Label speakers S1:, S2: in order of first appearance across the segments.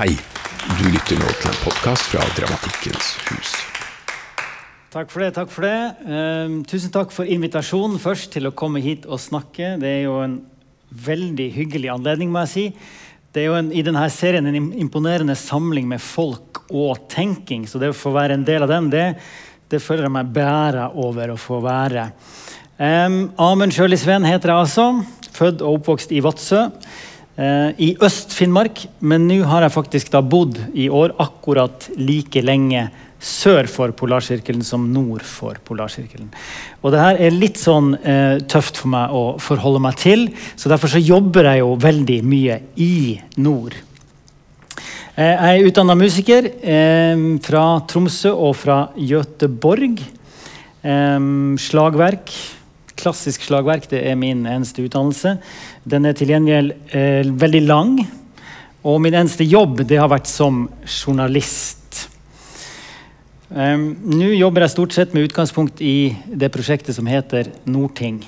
S1: Hei, du lytter nå til en podkast fra Dramatikkens hus.
S2: Takk for det. takk for det. Uh, tusen takk for invitasjonen først til å komme hit og snakke. Det er jo en veldig hyggelig anledning, må jeg si. Det er jo en, i denne serien en imponerende samling med folk og tenking, så det å få være en del av den, det, det føler jeg meg bæra over å få være. Um, Amund Sjøli Sveen heter jeg altså. Født og oppvokst i Vadsø. Eh, I Øst-Finnmark, men nå har jeg faktisk da bodd i år akkurat like lenge sør for Polarsirkelen som nord for Polarsirkelen. Og det her er litt sånn eh, tøft for meg å forholde meg til, så derfor så jobber jeg jo veldig mye i nord. Eh, Jeg er utdanna musiker eh, fra Tromsø og fra Göteborg. Eh, slagverk. Klassisk slagverk det er min eneste utdannelse. Den er til gjengjeld eh, veldig lang. Og min eneste jobb det har vært som journalist. Um, Nå jobber jeg stort sett med utgangspunkt i det prosjektet som heter Nordting.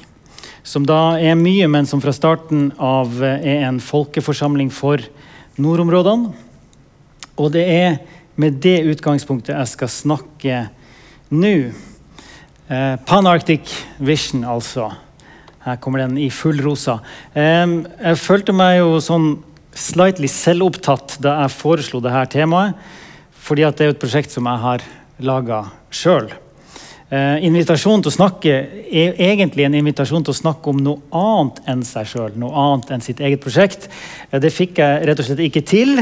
S2: Som da er mye, men som fra starten av eh, er en folkeforsamling for nordområdene. Og det er med det utgangspunktet jeg skal snakke nå. Eh, Pan-Arctic Vision, altså. Her kommer den i full rosa. Em, jeg følte meg jo sånn slightly selvopptatt da jeg foreslo dette temaet. Fordi at det er et prosjekt som jeg har laga sjøl. Eh, invitasjonen til å snakke er egentlig en invitasjon til å snakke om noe annet enn seg sjøl. Noe annet enn sitt eget prosjekt. Eh, det fikk jeg rett og slett ikke til.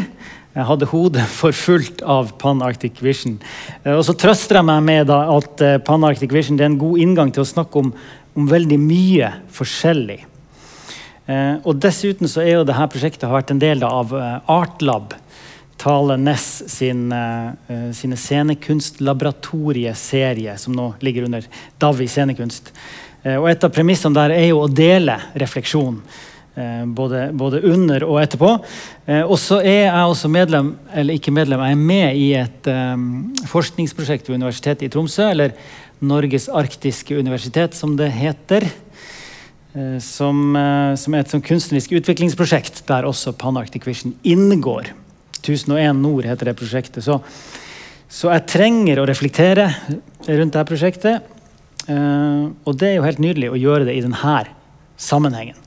S2: Jeg hadde hodet for fullt av Pan-Arctic Vision. Eh, og så trøster jeg meg med at eh, Pan-Arctic Vision er en god inngang til å snakke om, om veldig mye forskjellig. Eh, og dessuten så er jo dette prosjektet vært en del av Artlab. Tale Ness sin, uh, sine scenekunstlaboratorieserie, som nå ligger under DAVI scenekunst. Uh, og et av premissene der er jo å dele refleksjon. Eh, Både, både under og etterpå. Eh, og så er jeg også medlem, eller ikke medlem, jeg er med i et eh, forskningsprosjekt ved Universitetet i Tromsø, eller Norges arktiske universitet, som det heter. Som, som er et sånn kunstnerisk utviklingsprosjekt der også Pan-Arctic Vision inngår. 1001 Nord heter det prosjektet. Så, så jeg trenger å reflektere rundt dette prosjektet. Eh, og det er jo helt nydelig å gjøre det i denne sammenhengen.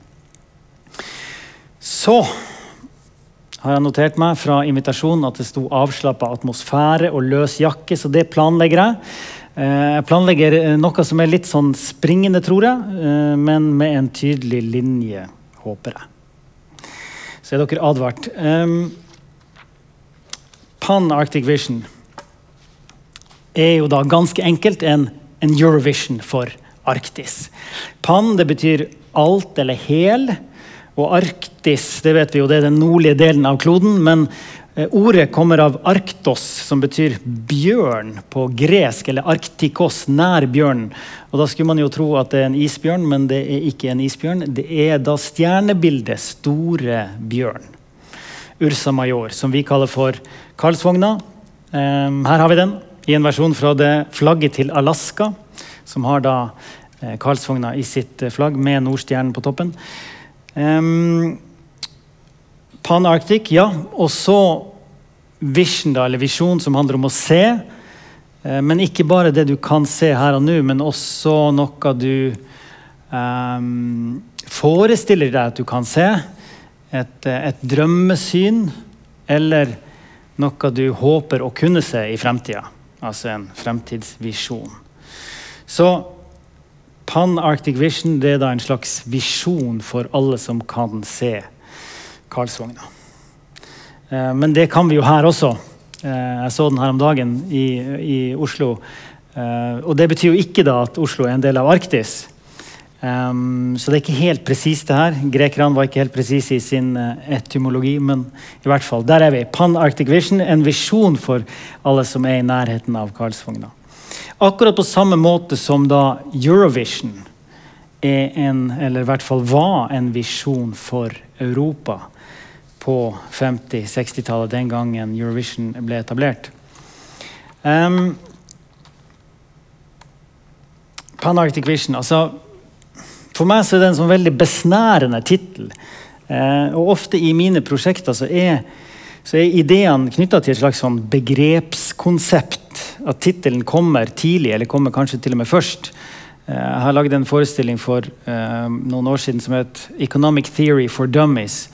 S2: Så har jeg notert meg fra invitasjonen at det sto 'avslappa atmosfære' og 'løs jakke', så det planlegger jeg. Eh, Jeg planlegger eh, noe som er litt sånn springende, tror jeg, eh, men med en tydelig linje, håper jeg. Så er dere advart. Um, Pan-Arctic Vision er jo da ganske enkelt en, en Eurovision for Arktis. Pan det betyr alt eller hel, og Arktis det vet vi jo, det er den nordlige delen av kloden. Men eh, ordet kommer av arktos, som betyr bjørn på gresk, eller arktikos, nær bjørnen. Og da skulle man jo tro at det er en isbjørn, men det er ikke en isbjørn. Det er da stjernebildet Store bjørn. Ursa Major, som vi kaller for Karlsvogna. Ehm, her har vi den i en versjon fra det flagget til Alaska, som har da eh, Karlsvogna i sitt eh, flagg med Nordstjernen på toppen. Ehm, Pan-Arctic, ja. Og så vision, da, eller visjon, som handler om å se. Eh, men ikke bare det du kan se her og nå, men også noe du um, forestiller deg at du kan se. Et, et drømmesyn, eller noe du håper å kunne se i fremtida. Altså en fremtidsvisjon. Så Pan-Arctic Vision det er da en slags visjon for alle som kan se Karlsvogna. Eh, Men det kan vi jo her også. Eh, Jeg så den her om dagen i, i Oslo. Eh, Og det betyr jo ikke da at Oslo er en del av Arktis. Så det er ikke helt presist, det her. Grekerne var ikke helt presise i sin etymologi, men i hvert fall, der er vi. Pan-Arctic Vision, en visjon for alle som er i nærheten av Karlsvogna. Akkurat på samme måte som da Eurovision er en, eller i hvert fall var en visjon for Europa på 50-60-tallet, den gangen Eurovision ble etablert. Um, Pan-Arctic Vision, altså For meg så er det en sånn veldig besnærende tittel. Uh, og ofte i mine prosjekter så er så er ideene knytta til et slags sånn begrepskonsept. At tittelen kommer tidlig, eller kommer kanskje til og med først. Eh, jeg har lagd en forestilling for uh, noen år siden som het 'Economic Theory for Dummies'.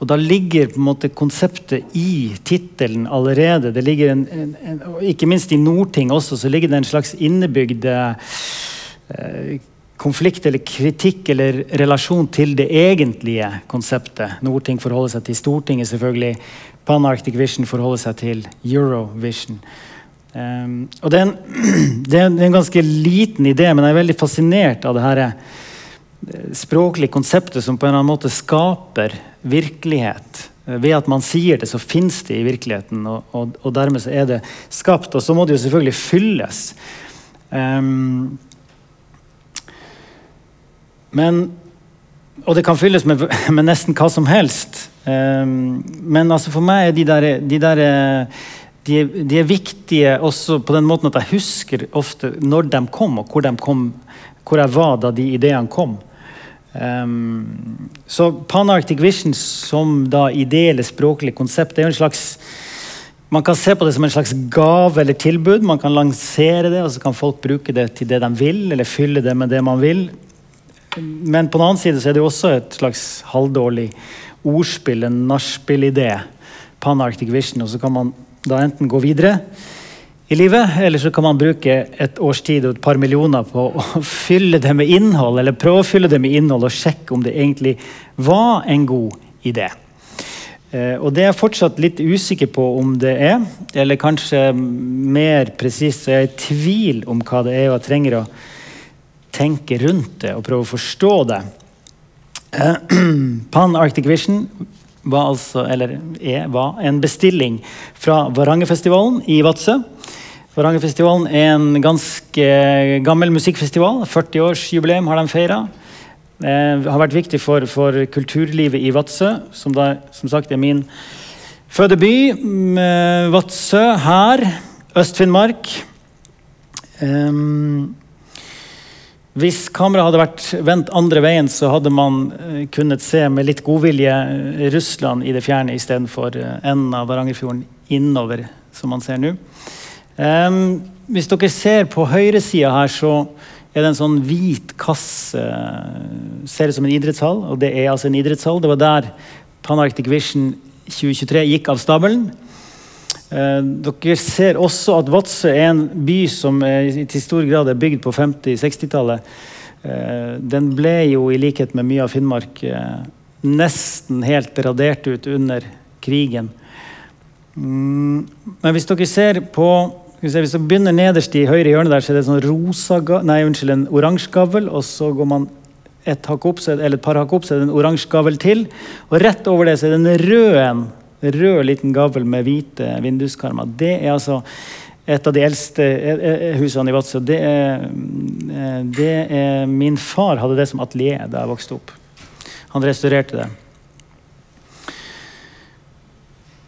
S2: Og Da ligger på en måte konseptet i tittelen allerede. Det ligger en, en, en, ikke minst i Nordting også, så ligger det en slags innebygd uh, konflikt eller kritikk eller relasjon til det egentlige konseptet. Nordting forholder seg til Stortinget, selvfølgelig. Pan-Arctic Vision forholder seg til Eurovision. Um, og det er, en, det er, en, ganske liten idé, men jeg er veldig fascinert av det her eh, språklige konseptet som på en eller annen måte skaper virkelighet. Eh, ved at man sier det, så fins det i virkeligheten, og, og, og, dermed så er det skapt. Og så må det jo selvfølgelig fylles. Um, men Og det kan fylles med, med nesten hva som helst. Um, men altså for meg er de der, de der de, de, er viktige også på den måten at jeg husker ofte når de kom, og hvor, kom, hvor jeg var da de ideene kom. Um, så Pan-Arctic Vision som da ideelle språklige konsept er jo en slags man kan se på det som en slags gave eller tilbud. Man kan lansere det, og så kan folk bruke det til det de vil, eller fylle det med det man vil. Men på den annen side så er det også et slags halvdårlig ordspill, en nachspiel-idé. Pan-Arctic Vision, og så kan man da enten gå videre i livet, eller så kan man bruke et års tid og et par millioner på å fylle det med innhold, eller prøve å fylle det med innhold og sjekke om det egentlig var en god idé. Eh, og det er jeg fortsatt litt usikker på om det er. Eller kanskje mer presist så er jeg i tvil om hva det er, jeg trenger å tenke rundt det og prøve å forstå det. Eh, Pan Arctic Vision var, altså, er, var en bestilling fra Varangerfestivalen i Vadsø. Varangerfestivalen er en ganske gammel musikkfestival. 40-årsjubileum har de feira. Eh, har vært viktig for, for kulturlivet i Vadsø, som, da, som sagt er min fødeby. Vadsø her, Øst-Finnmark. Um, hvis kameraet hadde vært vendt andre veien, så hadde man uh, kunnet se med litt godvilje uh, Russland i det fjerne istedenfor uh, enden av Varangerfjorden innover, som man ser nå. Um, hvis dere ser på høyresida her, så er det en sånn hvit kasse. Ser ut som en idrettshall, og det er altså en idrettshall. Det var der Pan-Arctic Vision 2023 gikk av stabelen. Eh, dere ser også at Vadsø er en by som til stor grad er bygd på 50-60-tallet. Eh, den ble jo, i likhet med mye av Finnmark, eh, nesten helt radert ut under krigen. Mm, men hvis dere ser på hvis dere begynner nederst i høyre hjørne, der, så er det sånn rosa, nei, unnskyld, en oransje gavl. Og så går man et, hakk opp, eller et par hakk opp, så er det en oransje gavl til. Og rett over det så er det en rød en rød liten gavl med hvite vinduskarmer. Det er altså et av de eldste eh, eh, husene i Vadsø. Det, eh, det er, min far hadde det som atelier da jeg vokste opp. Han restaurerte det.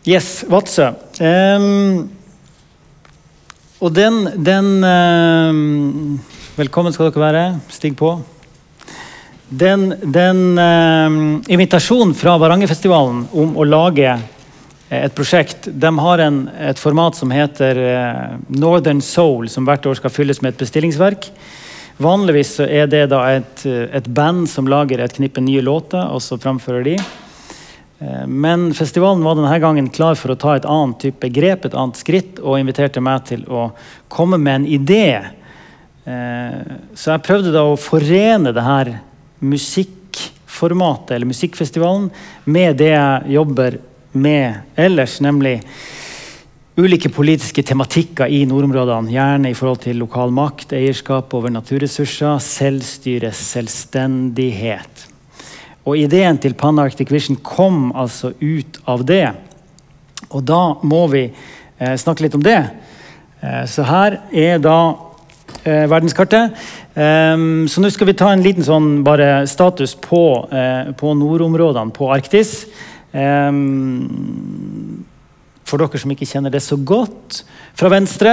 S2: Yes, Vadsø. Um, og den, den um, Velkommen skal dere være. Stig på. Den, den um, invitasjonen fra Varangerfestivalen om å lage et prosjekt. De har en, et format som heter eh, Northern Soul, som hvert år skal fylles med et bestillingsverk. Vanligvis er det et, et, band som lager et knippe nye låter, og så framfører de. Eh, men festivalen var denne gangen klar for å ta et annet type grep, et annet skritt, og inviterte meg til å komme med en idé. Så jeg prøvde da å forene det her musikkformatet, eller musikkfestivalen, med det jeg jobber med ellers, nemlig ulike politiske tematikker i nordområdene. Gjerne i forhold til lokal makt, eierskap over naturressurser, selvstyre, selvstendighet. Og Ideen til Pan Arctic Vision kom altså ut av det. Og da må vi eh, snakke litt om det. Eh, så her er da eh, verdenskartet. Um, så nå skal vi ta en liten sånn bare status på, eh, på nordområdene på Arktis. Um, for dere som ikke kjenner det så godt. Fra venstre,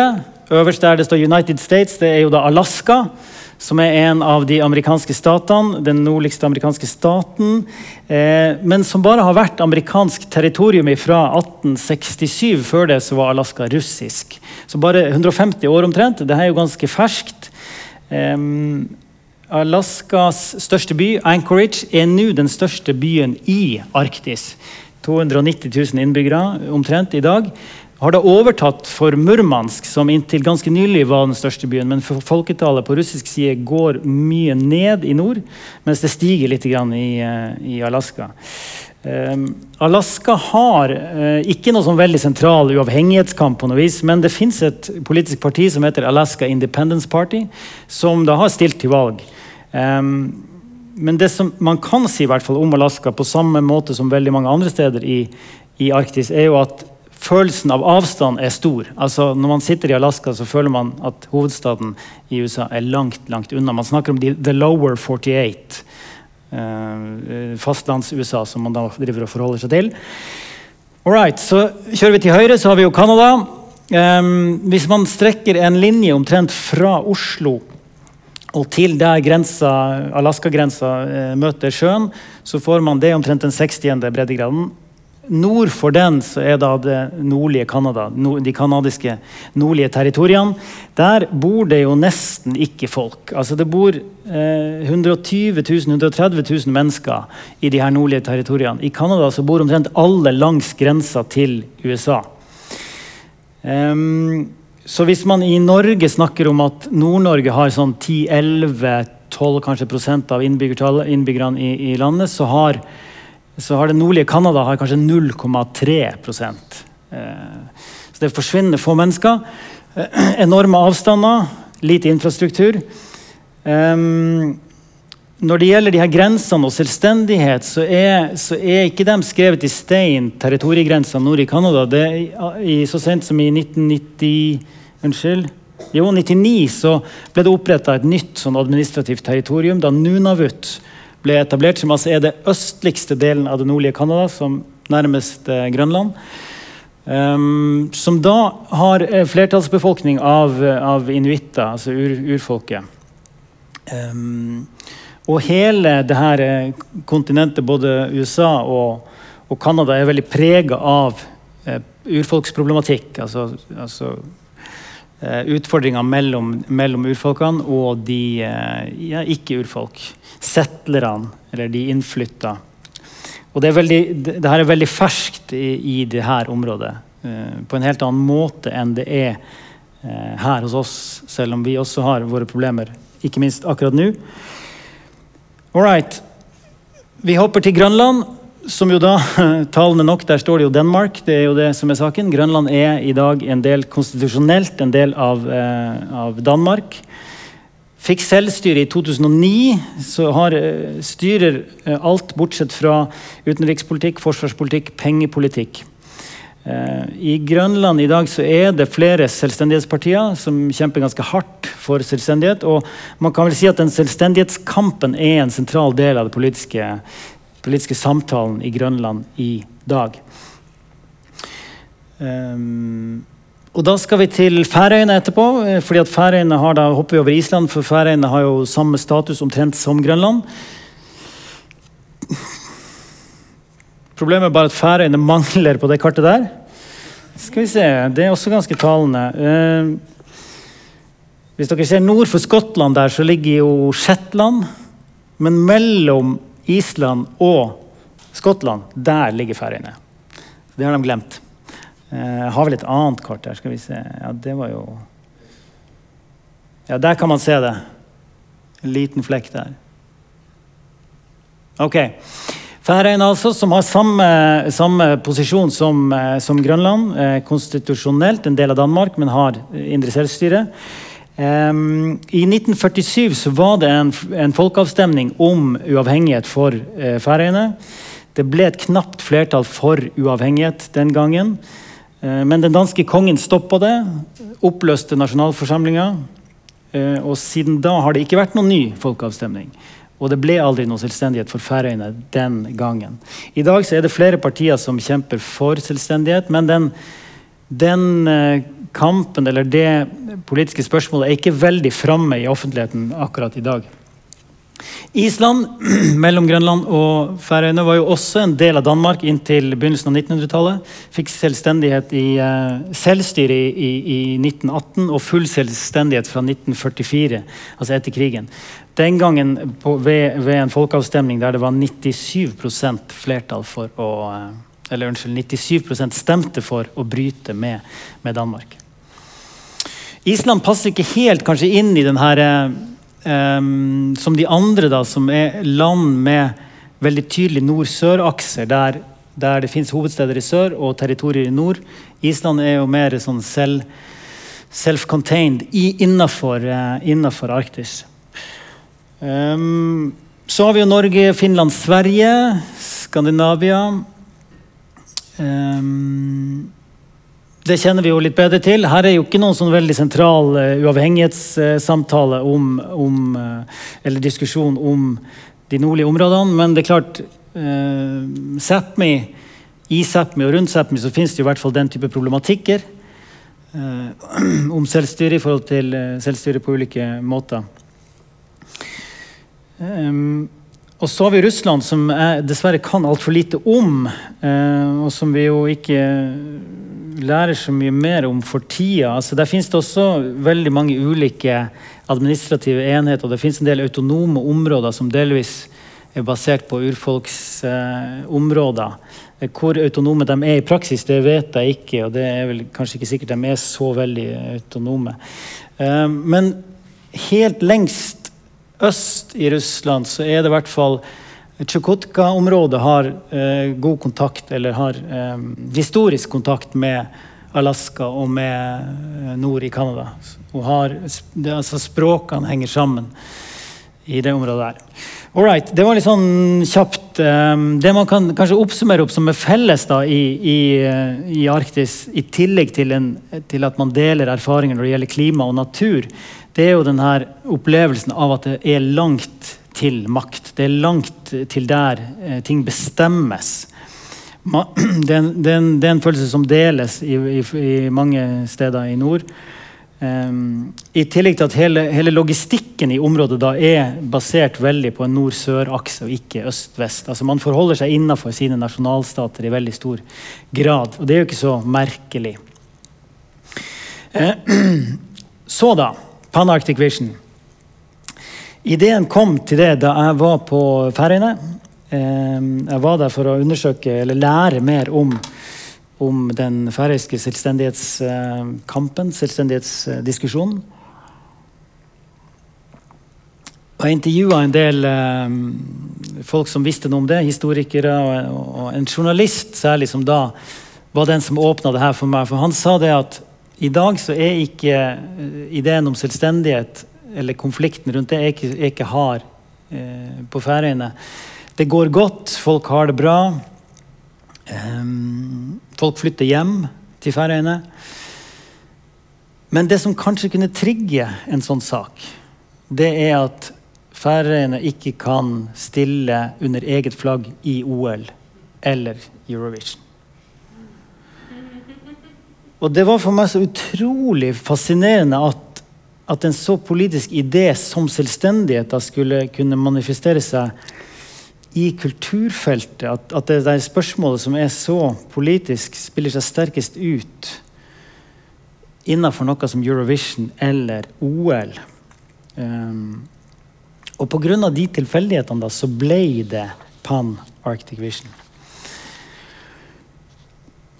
S2: øverst der det står United States, det er jo da Alaska. som er en av de amerikanske statene, den nordligste amerikanske staten, eh, men som bare har vært amerikansk territorium fra 1867. Før det så var Alaska russisk. Så bare 150 år omtrent. Det er jo ganske ferskt. Eh, Alaskas største by, Anchorage, er nå den største byen i Arktis. 290 000 innbyggere omtrent i dag har da overtatt for Murmansk, som inntil ganske nylig var den største byen. Men folketallet på russisk side går mye ned i nord, mens det stiger litt i, eh, i Alaska. Um, Alaska har uh, ikke noe sånn veldig sentral uavhengighetskamp, på noe vis, men det fins et politisk parti som heter Alaska Independence Party, som da har stilt til valg. Um, men det som man kan si i hvert fall om Alaska, på samme måte som veldig mange andre steder i, i Arktis, er jo at følelsen av avstand er stor. Altså, når man sitter i Alaska, så føler man at hovedstaden i USA er langt langt unna. Man snakker om de, the lower 48. Uh, Fastlands-USA, som man da driver og forholder seg til. Alright, så kjører vi til høyre, så har vi jo Canada. Um, hvis man strekker en linje omtrent fra Oslo og til der Alaska-grensa eh, møter sjøen, så får man det omtrent den 60. breddegraden. Nord for den så er da det nordlige Canada, de canadiske nordlige territoriene. Der bor det jo nesten ikke folk. Altså Det bor eh, 120 000-130 000 mennesker i de her nordlige territoriene. I Canada så bor omtrent alle langs grensa til USA. Um, så hvis man i Norge snakker om at Nord-Norge har sånn 10-11-12 kanskje prosent av innbyggerne i, i landet, så har så har det nordlige Canada kanskje 0,3 eh, Så det forsvinner få mennesker. Eh, enorme avstander, lite infrastruktur. Når det gjelder de her grensene og selvstendighet, så er, så er ikke de skrevet i stein, territoriegrensene nord i Canada. Så sent som i 1990 Unnskyld. Jo, 99 så ble det oppretta et nytt sånn administrativt territorium da Nunavut ble etablert, som altså er det østligste delen av det nordlige Canada, som nærmest eh, Grønland. Um, som da har eh, flertallsbefolkning av, av inuitter, altså ur, urfolket. Um, og hele det her eh, kontinentet, både USA og, og Canada, er veldig prega av uh, urfolksproblematikk. Altså, altså utfordringer mellom, mellom, urfolkene og de uh, ja, ikke-urfolk settlerne, eller de innflytta. Og det, er veldig, det, her er veldig ferskt i, i det her området. Uh, på en helt annen måte enn det er her hos oss, selv om vi også har våre problemer. Ikke minst akkurat nå. All right. Vi hopper til Grønland, som jo da Talende nok, der står det jo Danmark. Det er jo det som er saken. Grønland er i dag en del konstitusjonelt en del av, eh, av Danmark. Fikk selvstyre i 2009, så har, eh, styrer eh, alt bortsett fra utenrikspolitikk, forsvarspolitikk, pengepolitikk. Eh, I Grønland i dag så er det flere selvstendighetspartier som kjemper ganske hardt for selvstendighet. Og man kan vel si at den selvstendighetskampen er en sentral del av det politiske, politiske samtalen i Grønland i dag. Um, og da skal vi til Færøyene etterpå. Eh, fordi at Færøyene har da, hopper vi over Island, for Færøyene har jo samme status omtrent som Grønland. Problemet er bare at Færøyene mangler på det kartet der. Skal vi se, Det er også ganske talende. Uh, hvis dere ser nord for Skottland der, så ligger jo Shetland. Men mellom Island og Skottland, der ligger Færøyene. Det har de glemt. Jeg eh, har vel et annet kart her. Skal vi se. Ja, det var jo Ja, der kan man se det. En liten flekk der. Ok. Færøyene, altså, som har samme, samme posisjon som, eh, som Grønland. Eh, konstitusjonelt en del av Danmark, men har indre selvstyre. I 1947 så var det en, en folkeavstemning om uavhengighet for uh, Færøyene. Det ble et knapt flertall for uavhengighet den gangen. Eh, men den danske kongen stoppa det, oppløste nasjonalforsamlinga. Eh, og siden da har det ikke vært noen ny folkeavstemning. Og det ble aldri noen selvstendighet for Færøyene den gangen. I dag så er det flere partier som kjemper for selvstendighet, men den, den eh, kampen eller det politiske spørsmålet er ikke veldig framme i offentligheten akkurat i dag. Island, mellom Grønland og Færøyene, var jo også en del av Danmark inntil begynnelsen av 1900-tallet. Fikk selvstendighet i uh, selvstyre i, i, i, 1918 og full selvstendighet fra 1944, altså etter krigen. Den gangen på, ved, ved, en folkeavstemning der det var 97 flertall for å uh, Eller unnskyld, 97% stemte for å bryte med, med Danmark. Island passer ikke helt kanskje inn i den her um, som de andre, da, som er land med veldig tydelig nord-sør-akser, der, der, det fins hovedsteder i sør og territorier i nord. Island er jo mer sånn selv, self-contained innafor, uh, Arktis. Um, så har vi jo Norge, Finland, Sverige, Skandinavia. Um, det kjenner vi jo litt bedre til. Her er jo ikke noen sånn veldig sentral uh, uavhengighetssamtale om, om uh, Eller diskusjon om de nordlige områdene, men det er klart uh, Sápmi, I Sápmi og rundt Sápmi så finnes det jo i hvert fall den type problematikker uh, om selvstyre i forhold til selvstyre på ulike måter. Um, og så har vi Russland, som jeg dessverre kan altfor lite om. og som vi jo ikke lærer så mye mer om for tida. Altså, der finnes det også veldig mange ulike administrative enheter. og Det finnes en del autonome områder som delvis er basert på urfolksområder. Eh, Hvor autonome de er i praksis, det vet jeg ikke. Og det er vel kanskje ikke sikkert de er så veldig autonome. Eh, men helt lengst øst i Russland så er det i hvert fall Tsjukotka-området har eh, god kontakt, eller har eh, historisk kontakt med Alaska og med eh, nord i Canada. Og har, det, altså språkene henger sammen i det området der. Alright, Det var litt sånn kjapt. Eh, det man kan kanskje oppsummere opp som er felles da, i, i, i Arktis, i tillegg til, en, til, at man deler erfaringer når det gjelder klima og natur, det er jo denne opplevelsen av at det er langt til makt. Det er langt til der eh, ting bestemmes. Det, er en, følelse som deles i, i, i mange steder i nord. Um, I tillegg til at hele, hele, logistikken i området da er basert veldig på en nord-sør-akse og ikke øst-vest. Altså Man forholder seg innenfor sine nasjonalstater i veldig stor grad. Og det er jo ikke så merkelig. Uh, så da, Pan-Arctic Vision. Ideen kom til det da jeg var på Færøyene. Jeg var der for å undersøke eller lære mer om, om den færøyske selvstendighetskampen, selvstendighetsdiskusjonen. Og jeg intervjua en del folk som visste noe om det, historikere og, og, en journalist særlig, som da var den som åpna det her for meg. For han sa det at i dag så er ikke uh, ideen om selvstendighet eller konflikten rundt det er ikke, ikke hard eh, på Færøyene. Det går godt, folk har det bra. Um, folk flytter hjem til Færøyene. Men det som kanskje kunne trigge en sånn sak, det er at Færøyene ikke kan stille under eget flagg i OL eller Eurovision. Og det var for meg så utrolig fascinerende at at en så politisk idé som selvstendighet skulle kunne manifestere seg i kulturfeltet. At, at det der spørsmålet som er så politisk, spiller seg sterkest ut innenfor noe som Eurovision eller OL. Um, og pga. de tilfeldighetene da, så ble det Pan Arctic Vision.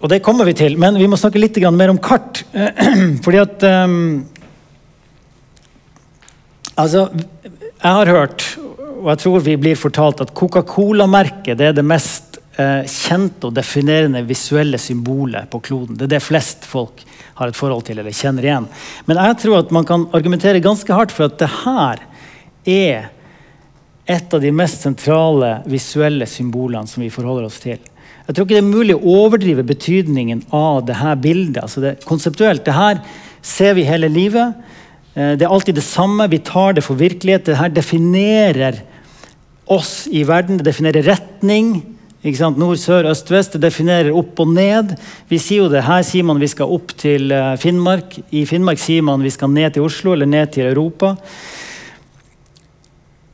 S2: Og det kommer vi til, men vi må snakke litt mer om kart. Fordi at um, Altså, jeg har hørt, og jeg tror vi blir fortalt, at Coca-Cola-merket er det mest eh, kjente og definerende visuelle symbolet på kloden. Det er det flest folk har et forhold til eller kjenner igjen. Men jeg tror at man kan argumentere ganske hardt for at det her er et av de mest sentrale visuelle symbolene som vi forholder oss til. Jeg tror ikke det er mulig å overdrive betydningen av dette bildet. Altså det, konseptuelt, det her ser vi hele livet. Eh, det er alltid det samme. Vi tar det for virkelighet. Det her definerer oss i verden. Det definerer retning. Nord, sør, øst, vest. Det definerer opp og ned. Vi sier jo det. Her sier man vi skal opp til eh, Finnmark. I Finnmark sier man vi skal ned til Oslo eller ned til Europa.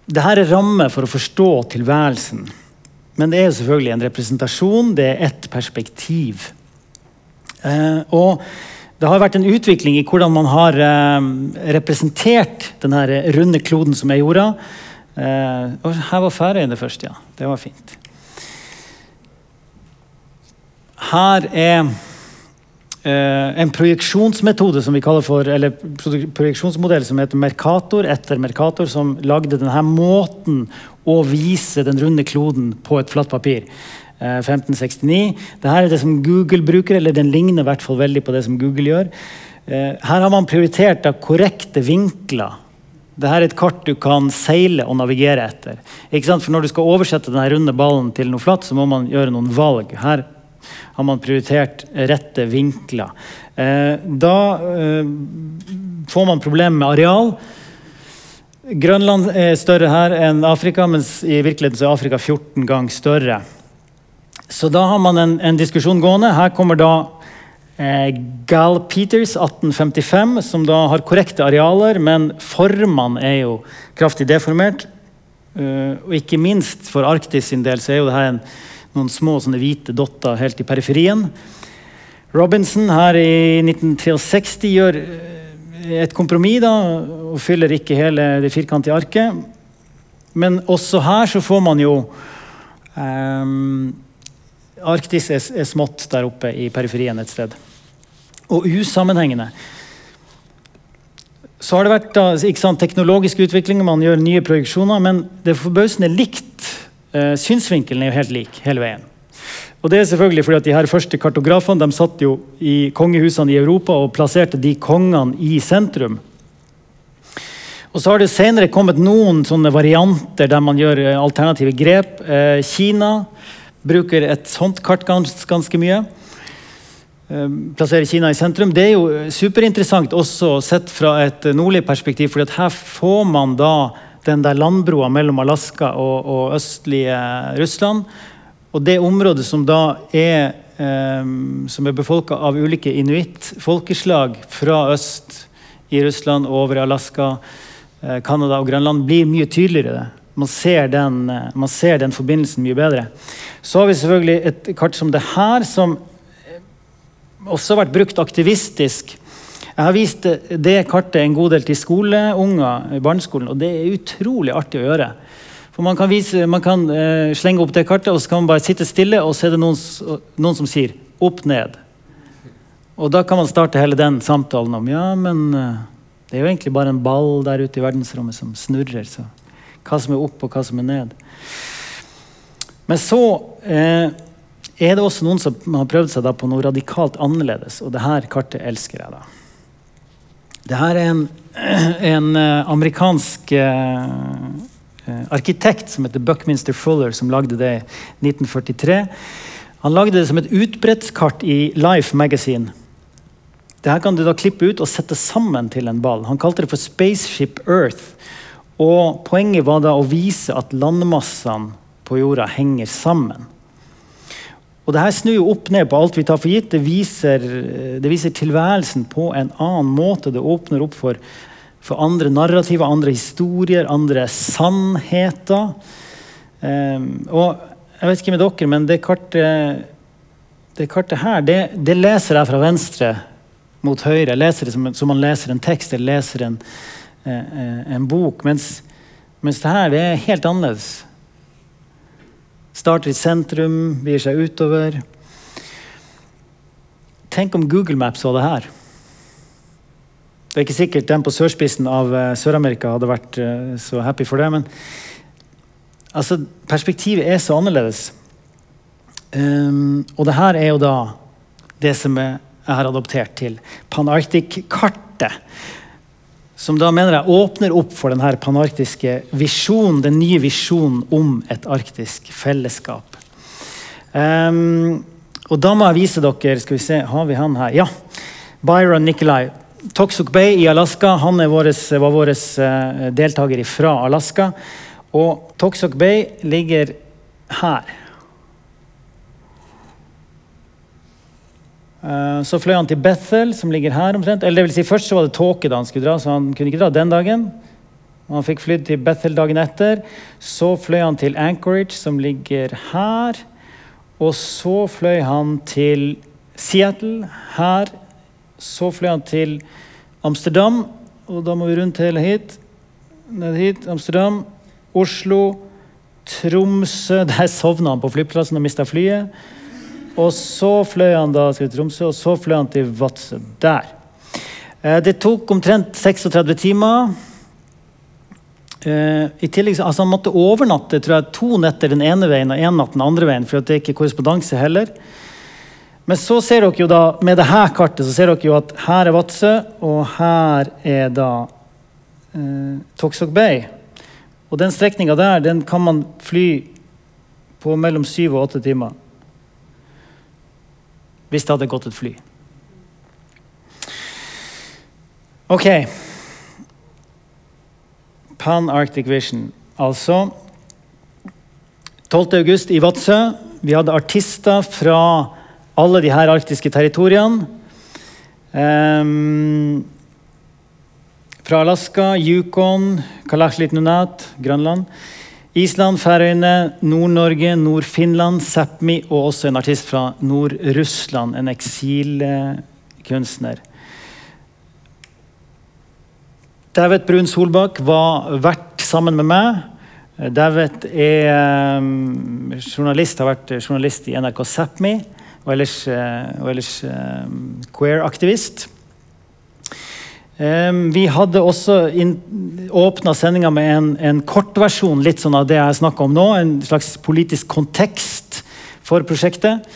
S2: Dette er rammer for å forstå tilværelsen. Men det er jo selvfølgelig en representasjon, det er ett perspektiv. Eh, og det har vært en utvikling i hvordan man har eh, representert denne runde kloden som er jorda. Eh, og her var Færøyene først, ja. Det var fint. Her er eh, en projeksjonsmetode som vi kaller for, eller projeksjonsmodell som heter Mercator, etter Mercator, som lagde denne måten å vise den runde kloden på et flatt papir. 1569. Dette er det som Google bruker, eller den ligner i hvert fall veldig på det som Google gjør. Her har man prioritert av korrekte vinkler. Dette er et kart du kan seile og navigere etter. For Når du skal oversette denne runde ballen til noe flatt, så må man gjøre noen valg. Her har man prioritert rette vinkler. Da får man problemer med areal. Grønland er større her enn Afrika, mens i virkeligheten er Afrika 14 ganger større. Så da har man en, en diskusjon gående. Her kommer da eh, Gal Peters 1855, som da har korrekte arealer, men formene er jo kraftig deformert. Uh, og ikke minst for Arktis sin del så er jo det her en, noen små sånne hvite dotter helt i periferien. Robinson her i 1963 gjør et kompromiss da, og fyller ikke hele det firkantige arket. Men også her så får man jo um, Arktis er, er, smått der oppe i periferien et sted. Og usammenhengende. Så har det vært da, sant, teknologisk utvikling, man gjør nye projeksjoner, men det er forbausende likt. Uh, synsvinkelen er jo helt lik hele veien. Og det er selvfølgelig fordi at de her første kartografene de satt jo i kongehusene i Europa og plasserte de kongene i sentrum. Og så har det senere kommet noen sånne varianter der man gjør alternative grep. Eh, Kina bruker et sånt kart gans, ganske mye. Eh, plasserer Kina i sentrum. Det er jo superinteressant også sett fra et nordlig perspektiv, for her får man da den der landbroa mellom Alaska og, og østlige Russland. Og det området som da er, eh, som er befolka av ulike inuitt-folkeslag fra øst i Russland over Alaska, eh, Canada og Grønland, blir mye tydeligere. Man ser, den, eh, man ser den forbindelsen mye bedre. Så har vi selvfølgelig et kart som det her, som også har vært brukt aktivistisk. Jeg har vist det kartet en god del til skoleunger i barneskolen, og det er utrolig artig å gjøre. For Man kan, vise, man kan uh, slenge opp det kartet, og så kan man bare sitte stille, og så er det noen, noen, som sier 'opp ned'. Og da kan man starte hele den samtalen om ja, men uh, det er jo egentlig bare en ball der ute i verdensrommet som snurrer. Så hva som er opp, og hva som er ned. Men så eh, er det også noen som har prøvd seg på noe radikalt annerledes, og det her kartet elsker jeg. da. Det her er en, en eh, amerikansk eh, Eh, arkitekt som heter Buckminster Fuller, som lagde det i 1943. Han lagde det som et utbredtskart i Life Magazine. Det her kan du da klippe ut og sette sammen til en ball. Han kalte det for Spaceship Earth. Og Poenget var da å vise at landmassene på jorda henger sammen. Og det her snur jo opp ned på alt vi tar for gitt. Det viser, det viser tilværelsen på en annen måte. Det åpner opp for for andre narrativer, andre historier, andre sannheter. Um, og jeg vet ikke med dere, men det kartet, det kartet her, det, det, leser jeg fra venstre mot høyre. Jeg leser det som, som man leser en tekst eller leser en, en bok. Mens, mens det her det er helt annerledes. Starter i sentrum, begir seg utover. Tenk om Google Maps så det her. Det er ikke sikkert den på sørspissen av uh, Sør-Amerika hadde vært uh, så happy for det, men altså, perspektivet er så annerledes. Um, og det her er jo da det som jeg har adoptert til Panarctic-kartet. Som da mener jeg åpner opp for denne panarktiske visjonen, den nye visjonen om et arktisk fellesskap. Um, og da må jeg vise dere Skal vi se, har vi han her? Ja. Byron Nikolai. Toksuk Bay i Alaska han våres, var vår uh, deltaker fra Alaska. Og Toksuk Bay ligger her. Så fløy han til Bethel, som ligger her omtrent. Eller det vil si, først så var det tåke da han skulle dra, så han kunne ikke dra den dagen. Han fikk flydd til Bethel dagen etter. Så fløy han til Anchorage, som ligger her. Og så fløy han til Seattle, her. Så fløy han til Amsterdam, og da må vi rundt hele hit. Ned hit. Amsterdam, Oslo, Tromsø Der sovna han på flyplassen og mista flyet. Og så fløy han da til Tromsø, og så fløy han til Vadsø. Der. Eh, det tok omtrent 36 timer. Eh, I tillegg, altså Han måtte overnatte tror jeg, to netter den ene veien og én natt den andre veien. for det er ikke korrespondanse heller. Men så ser dere jo da, med dette kartet så ser dere jo at her er Vadsø, og her er da eh, Toksok Bay. Og den strekninga der den kan man fly på mellom syv og åtte timer. Hvis det hadde gått et fly. Ok. Pan Arctic Vision. Altså 12. august i Vadsø. Vi hadde artister fra alle de her arktiske territoriene. Um, fra Alaska, Yukon, Kalashlit Nunat, Grønland. Island, Færøyene, Nord-Norge, Nord-Finland, Sápmi og også en artist fra Nord-Russland. En eksilkunstner. David Brun Solbakk var vert sammen med meg. David er um, journalist, har vært journalist i NRK Sápmi og ellers, uh, og ellers um, queer-aktivist. Vi hadde også åpna sendinga med en, en kortversjon litt sånn av det jeg snakker om nå. En slags politisk kontekst for prosjektet.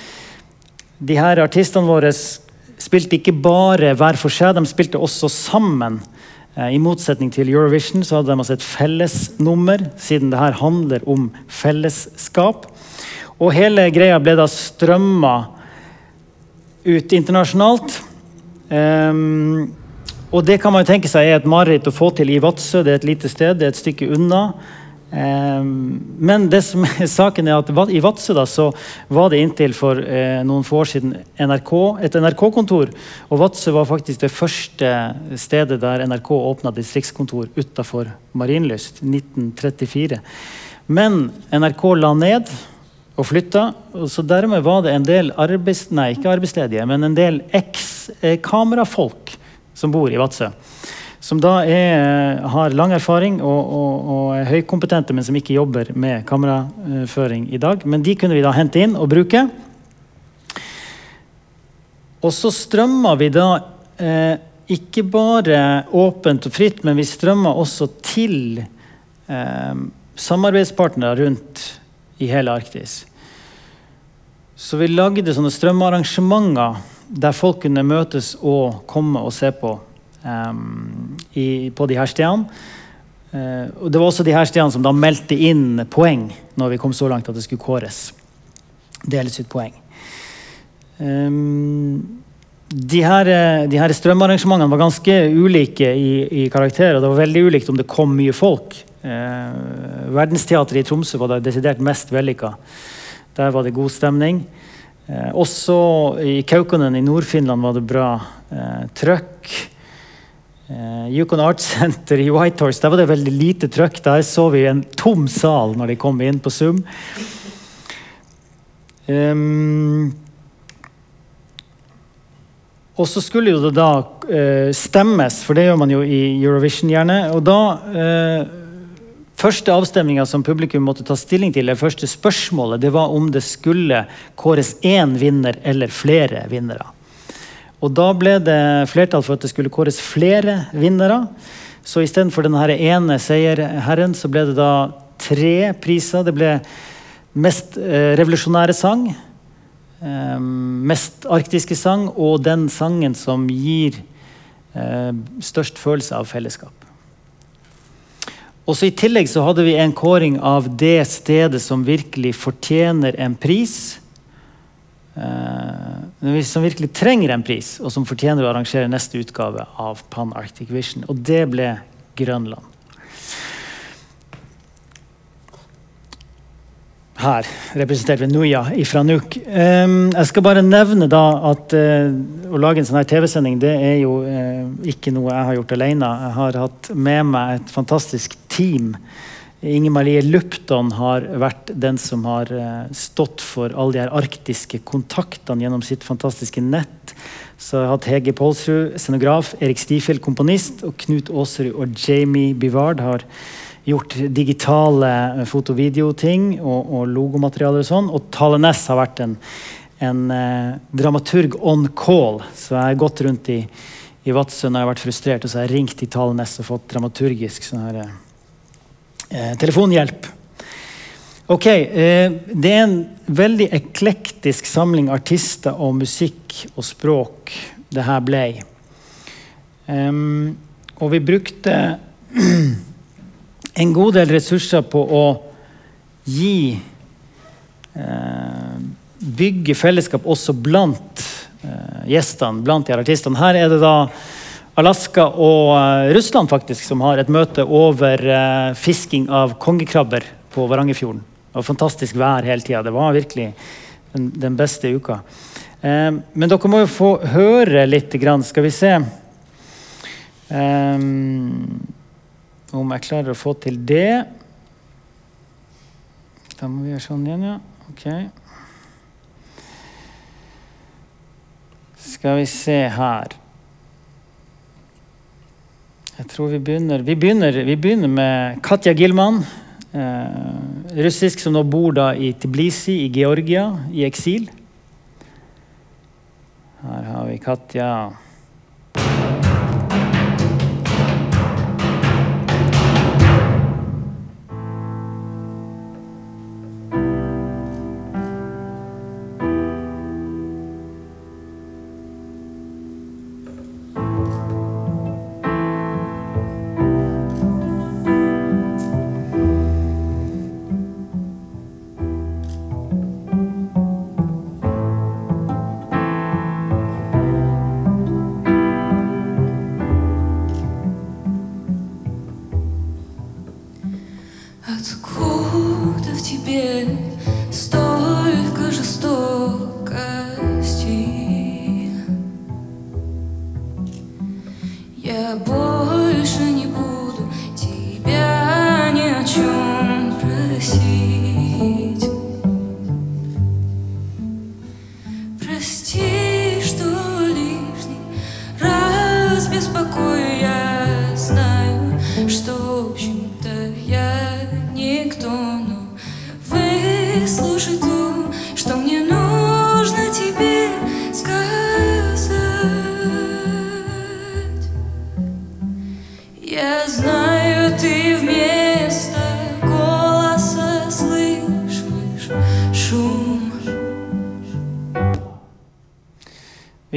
S2: De her artistene våre spilte ikke bare hver for seg, de spilte også sammen. Uh, I motsetning til Eurovision så hadde de altså et fellesnummer, siden det her handler om fellesskap. Og hele greia ble da strømma ut internasjonalt. Um, og det kan man jo tenke seg er et mareritt å få til i Vadsø. Det er et lite sted, det er et stykke unna. Um, men det som er saken er at i Vadsø da, så var det inntil for eh, noen få år siden NRK, et NRK-kontor. Og Vadsø var faktisk det første stedet der NRK åpna distriktskontor utafor Marienlyst. 1934. Men NRK la ned og flytta. Så dermed var det en del arbeids, nei, ikke arbeidsledige, men en del eks-kamerafolk som bor i Vadsø. Som da er, har lang erfaring og, og, og, er høykompetente, men som ikke jobber med kameraføring i dag. Men de kunne vi da hente inn og bruke. Og så strømmer vi da eh, ikke bare åpent og fritt, men vi strømmer også til eh, samarbeidspartnere rundt i hele Arktis. Så vi lagde sånne strømmearrangementer der folk kunne møtes og komme og se på um, i, på de her stedene. Uh, og det var også de her stedene som da meldte inn poeng når vi kom så langt at det skulle kåres. Deles ut poeng. Um, de her, de her, strømarrangementene var ganske ulike i, i karakter. og Det var veldig ulikt om det kom mye folk. Eh, Verdensteatret i Tromsø var det desidert mest vellykka. Der var det god stemning. Eh, også i Kaukonen i Nord-Finland var det bra eh, trøkk. Eh, Yukon Art Center i Whitehorse der var det veldig lite trøkk. Der så vi en tom sal når de kom inn på Zoom. Um, og så skulle jo det da uh, stemmes, for det gjør man jo i Eurovision gjerne. Og da uh, Første avstemninga som publikum måtte ta stilling til, det første spørsmålet, det var om det skulle kåres én vinner eller flere vinnere. Og da ble det flertall for at det skulle kåres flere vinnere. Så istedenfor den ene seierherren, så ble det da tre priser. Det ble mest eh, revolusjonære sang, eh, mest arktiske sang og den sangen som gir eh, størst følelse av fellesskap. Og så I tillegg så hadde vi en kåring av det stedet som virkelig fortjener en pris. Eh, som virkelig trenger en pris, og som fortjener å arrangere neste utgave av Pan Arctic Vision. Og det ble Grønland. her, representert ved Nuya fra Nuuk. Um, jeg skal bare nevne da at uh, å lage en sånn her TV-sending det er jo uh, ikke noe jeg har gjort alene. Jeg har hatt med meg et fantastisk team. Inger Marie Lupton har vært den som har uh, stått for alle de her arktiske kontaktene gjennom sitt fantastiske nett. Så jeg har hatt Hege Pålsrud, scenograf, Erik Stifjell, komponist, og Knut Aasrud og Jamie Bivard har gjort digitale foto-video-ting og, og logomaterialer og sånn. Og Tale Næss har vært en, en eh, dramaturg on call. Så jeg har gått rundt i, i Vadsø når jeg har vært frustrert, og så har jeg ringt til Tale Næss og fått dramaturgisk sånn her, eh, telefonhjelp. Ok, eh, Det er en veldig eklektisk samling artister og musikk og språk det her ble. Um, og vi brukte en god del ressurser på å gi eh, Bygge fellesskap også blant eh, gjestene, blant de artistene. Her er det da Alaska og eh, Russland faktisk som har et møte over eh, fisking av kongekrabber på Varangerfjorden. Og fantastisk vær hele tida. Det var virkelig den, den beste uka. Eh, men dere må jo få høre litt. Grann. Skal vi se um, om jeg klarer å få til det. Da må vi gjøre sånn igjen, ja. Ok. Skal vi se her Jeg tror vi begynner Vi begynner, vi begynner med Katja Gilman. Eh, russisk som nå bor da i Tbilisi i Georgia, i eksil. Her har vi Katja.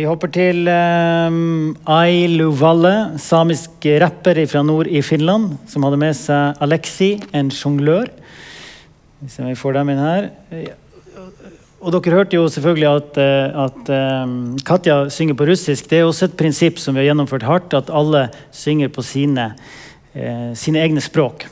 S2: Vi hopper til um, Ailu Valle, samisk rapper fra nord i Finland, som hadde med seg Alexi, en sjonglør. Hvis vi får dem inn her. Og dere hørte jo selvfølgelig at, eh, at um, Katja synger på russisk. Det er også et prinsipp som vi har gjennomført hardt, at alle synger på sine, eh, sine egne språk.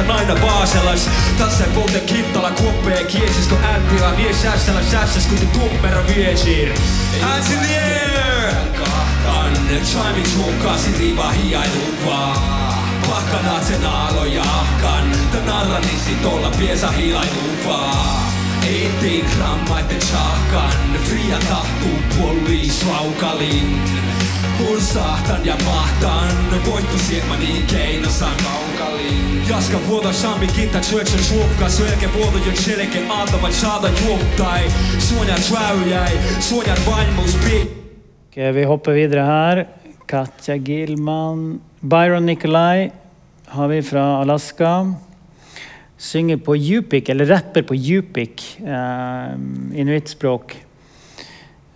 S3: Naina vaaselas, tässä polte kittala kuoppee kiesis, kun ääntila vie sässällä sässäs, kun te tummero viesir. Hands in the air! Anne, chiming mukaan, siriva hiailuvaa. Pahkanaat sen aaloja ahkan, tän narranissi niin tolla piesa hilailuvaa. Eteen grammaiten sahkan, fria tahtuu puoliis laukalin. Pursahtan ja mahtan, voittu siemani keinosan kaukalin. Jaska vuoda sambi kitta tsyöksön suokka, syöke vuoda jo tseleke antavat saada juottai. Suonjan tväyjäi, suonjan vaimmus pik.
S2: Ok, vi hopper videre her. Katja Gilman. Byron Nikolai har vi fra Alaska. Synger på yupik, eller rapper på yupik, eh, inuittspråk.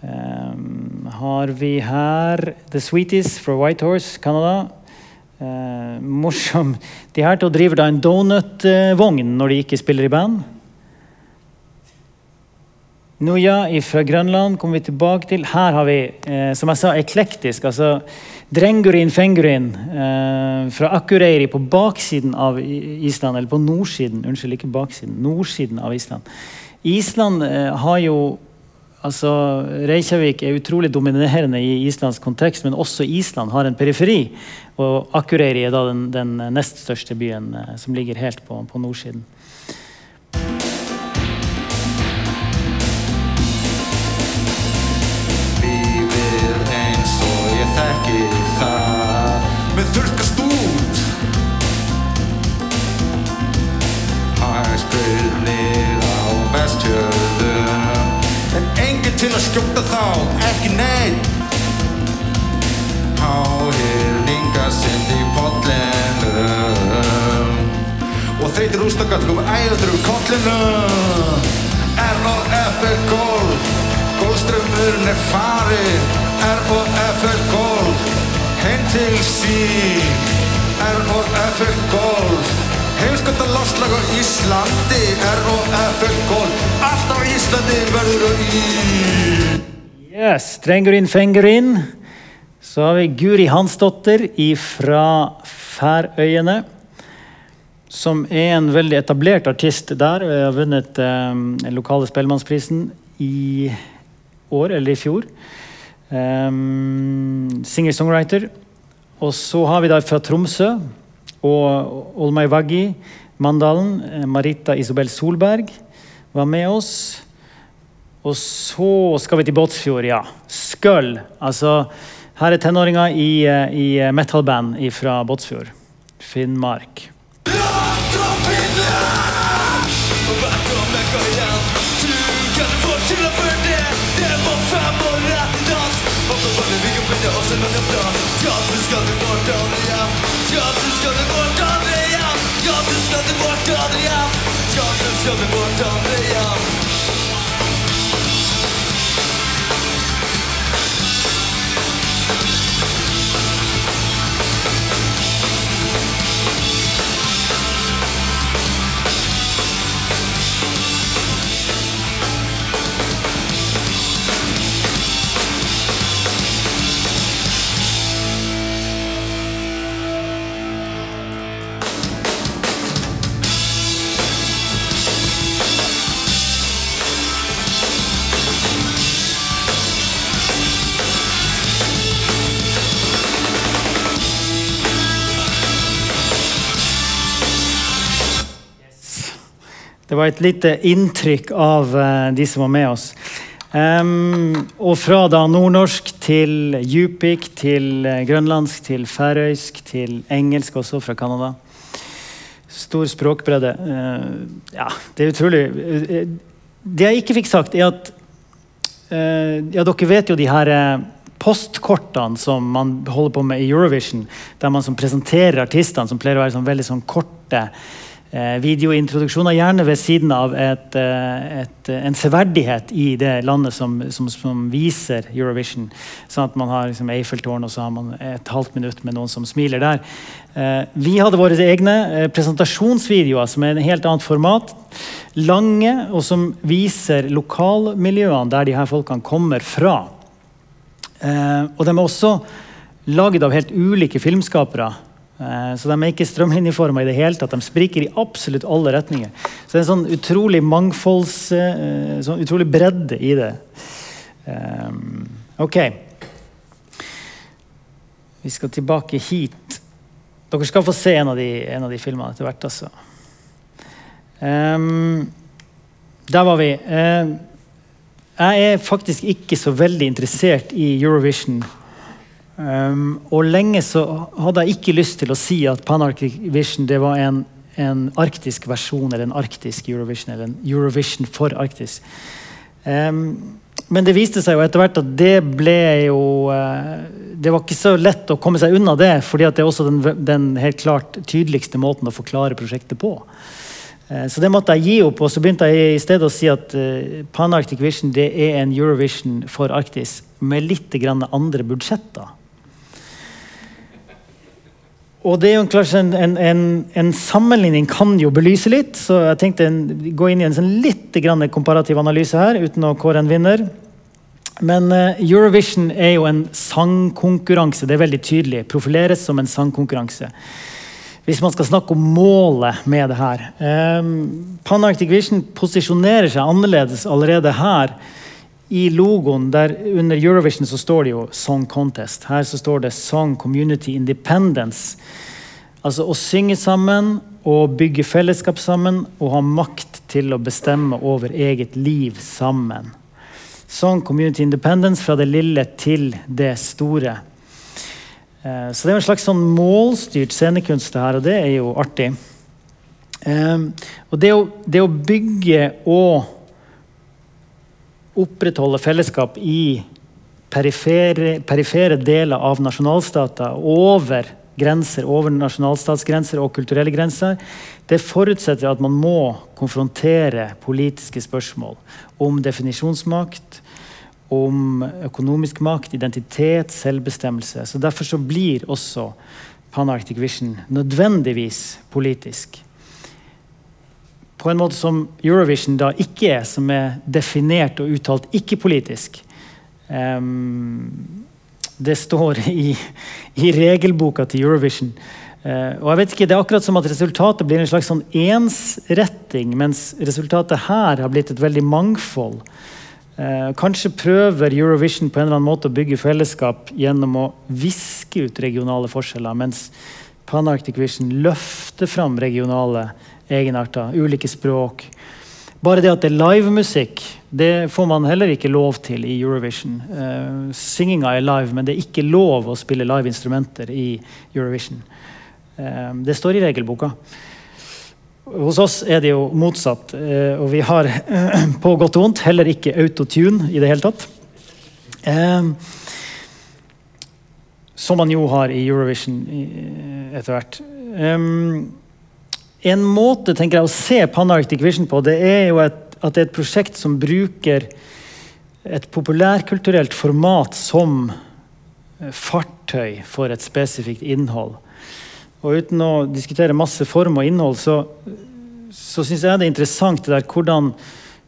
S2: Eh, har vi her The Sweeties fra Whitehorse, Canada. Uh, morsom. De her to driver da en donutvogn når de ikke spiller i band. Nuja fra Grønland kommer vi tilbake til. Her har vi, eh, som jeg sa, eklektisk. altså Drengurin fengurin eh, fra Akureyri på baksiden av Island. Eller på nordsiden, unnskyld, ikke baksiden. Nordsiden av Island. Island eh, har jo Altså, Reykjavik er utrolig dominerende i islandsk kontekst, men også Island har en periferi. Og Akureyri er da den, den nest største byen eh, som ligger helt på, på nordsiden.
S4: Eins og ég til að skjóta þá, ekki neitt Háhyrninga sind í pollinum Og þreytir ústagat kom æður úr kollinum R.O.F. er golf Golfströmmurinn er farinn R.O.F. er golf Heim til sín R.O.F. er golf Heimskölda lofslag á Íslandi R.O.F. er golf Allt á Íslandi verður og í
S2: Yes, Drengurin fengurin. Så har vi Guri Hansdotter fra Færøyene. Som er en veldig etablert artist der. Vi Har vunnet eh, den lokale Spellemannsprisen i år, eller i fjor. Um, Singer-songwriter. Og så har vi da fra Tromsø og Olmai Vaggi, Mandalen, eh, Marita Isobel Solberg var med oss. Og så skal vi til Båtsfjord, ja. Skøll. Altså, her er tenåringer i, eh, i metal-band fra Båtsfjord. Finnmark. Çılgın bu tanrıyan Det var et lite inntrykk av eh, de som var med oss. Um, og fra da nordnorsk til djupik, til eh, grønlandsk, til færøysk, til engelsk også fra Canada. Stor språkbredde. Uh, ja, det er utrolig. Det jeg ikke fikk sagt, er at uh, Ja, dere vet jo de her postkortene som man holder på med i Eurovision, der man som presenterer artistene, som pleier å være sånn veldig sånn korte videointroduksjoner, gjerne ved siden av et, eh, et, en severdighet i det landet som, som, som viser Eurovision. Sånn at man har liksom Eiffeltårn, og så har man et halvt minutt med noen som smiler der. Eh, vi hadde våre egne eh, presentasjonsvideoer som er en helt annet format. Lange, og som viser lokalmiljøene der de her folkene kommer fra. Eh, og de er også laget av helt ulike filmskapere. Eh, så de er ikke strømlinjeforma i det hele tatt. De spriker i absolutt alle retninger. Så det er en sånn utrolig mangfolds... Eh, sånn utrolig bredde i det. Eh, ok. Vi skal tilbake hit. Dere skal få se en av de, en av de filmene etter hvert. altså. Der var vi. Jeg er faktisk ikke så veldig interessert i Eurovision. Um, og lenge så hadde jeg ikke lyst til å si at Pan-Arctic Vision det var en, en arktisk versjon eller en arktisk Eurovision, eller en Eurovision for Arktis. Um, men det viste seg jo etter hvert at det ble jo uh, Det var ikke så lett å komme seg unna det, fordi at det er også den, den helt klart tydeligste måten å forklare prosjektet på. Uh, Så det måtte jeg gi opp, og så begynte jeg i stedet å si at uh, Pan-Arctic Vision det er en Eurovision for Arktis med litt andre budsjetter. Og det er jo en, en, en, en sammenligning kan jo belyse litt, så jeg tenkte en, gå inn i en sånn litt komparativ analyse her, uten å kåre en vinner. Men uh, Eurovision er jo en sangkonkurranse. Det er veldig tydelig. Profileres som en sangkonkurranse. Hvis man skal snakke om målet med det her. Um, Pan Arctic Vision posisjonerer seg annerledes allerede her i logoen. der Under Eurovision så står det jo Song Contest. Her så står det Song Community Independence. Altså å synge sammen og bygge fellesskap sammen og ha makt til å bestemme over eget liv sammen. Song Community Independence fra det lille til det store. Eh, så det er en slags sånn målstyrt scenekunst, det her, og det er jo artig. Um, og det å, det å, bygge og opprettholde fellesskap i perifere, perifere deler av nasjonalstater over grenser, over nasjonalstatsgrenser og kulturelle grenser, det forutsetter at man må konfrontere politiske spørsmål om definisjonsmakt, om økonomisk makt, identitet, selvbestemmelse. Så Derfor så blir også Pan-Arctic Vision nødvendigvis politisk. På en måte som Eurovision da ikke er, som er definert og uttalt ikke-politisk. Um, det står i, i, regelboka til Eurovision. Uh, og jeg vet ikke, Det er akkurat som at resultatet blir en slags sånn ensretting, mens resultatet her har blitt et veldig mangfold. Uh, kanskje prøver Eurovision på en eller annen måte å bygge fellesskap gjennom å viske ut regionale forskjeller, mens Pan-Arctic Vision løfter fram regionale egenarter, ulike språk. Bare det at det er livemusikk, det får man heller ikke lov til i Eurovision. Uh, synginga er live, men det er ikke lov å spille live instrumenter i Eurovision. Uh, det står i regelboka. Hos oss er det jo motsatt. uh, og vi har på godt og vondt heller ikke autotune i det hele tatt. Eh, som man jo har i Eurovision etter hvert. En måte tenker jeg, å se Pan-Arctic Vision på, det er jo et, at det er et prosjekt som bruker et populærkulturelt format som fartøy for et spesifikt innhold. Og uten å diskutere masse form og innhold, så, så syns jeg det er interessant det der hvordan,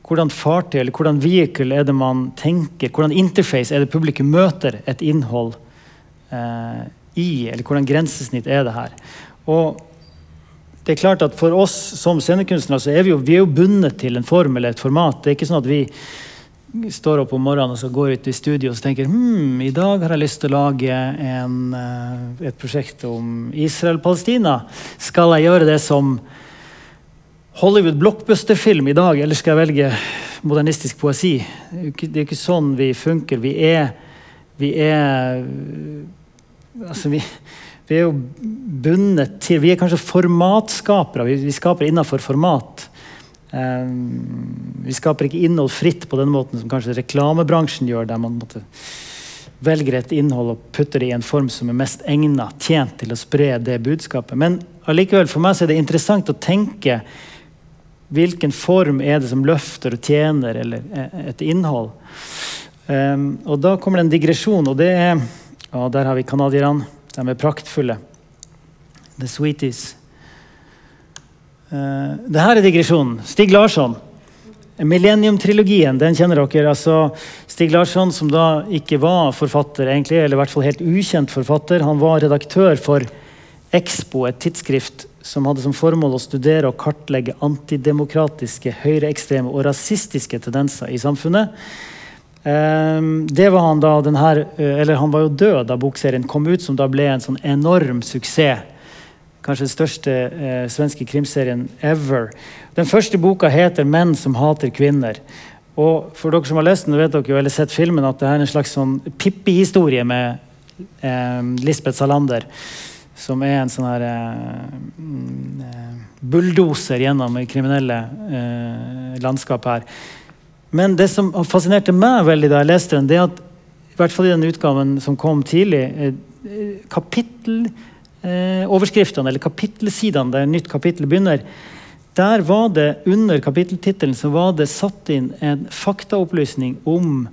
S2: hvordan fartøy eller hvordan vehicle er det man tenker, hvordan interface er det publikum møter et innhold eh, i, eller hvordan grensesnitt er det her. Og det er klart at For oss som scenekunstnere så er vi jo, vi jo bundet til en form eller et format. Det er ikke sånn at vi står opp om morgenen og så går ut i studio og tenker hm, i dag har jeg lyst til å lage en, eh, et prosjekt om Israel-Palestina. Skal jeg gjøre det som Hollywood blockbuster-film i dag, eller skal jeg velge modernistisk poesi? Det er ikke sånn vi funker. Vi er, vi er Altså, vi, vi er jo bundet til Vi er kanskje formatskapere. Vi, vi skaper innenfor format. Um, vi skaper ikke innhold fritt på den måten som kanskje reklamebransjen gjør, der man måtte, velger et innhold og putter det i en form som er mest egnet, tjent til å spre det budskapet. Men allikevel, for meg så er det interessant å tenke hvilken form er det som løfter og tjener eller eh, et innhold. Um, og da kommer det en digresjon, og det er og Der har vi canadierne. De er praktfulle. The Sweeties. Uh, det her er digresjonen. Stig Larsson. Millennium-trilogien den kjenner dere. altså Stig Larsson, som da ikke var forfatter, egentlig, eller i hvert fall helt ukjent forfatter, han var redaktør for Expo, et tidsskrift som hadde som formål å studere og kartlegge antidemokratiske, høyreekstreme og rasistiske tendenser i samfunnet. Um, det var Han da, her, eh, eller han var jo død da bokserien kom ut, som da ble en sånn enorm suksess kanskje den største eh, svenske krimserien ever. Den første boka heter 'Menn som hater kvinner'. Og for dere som har lest den, vet dere jo, eller sett filmen, at det er en slags sånn Pippi-historie med eh, Lisbeth Salander. Som er en sånn her eh bulldoser gjennom kriminelle eh, landskap her. Men det som fascinerte meg veldig da jeg leste den, det er at i hvert fall i den utgaven som kom tidlig, kapitteloverskriftene, kapittel eh, eller kapittelsidene der nytt kapittel begynner, der var det under kapitteltittelen så var det satt inn en faktaopplysning om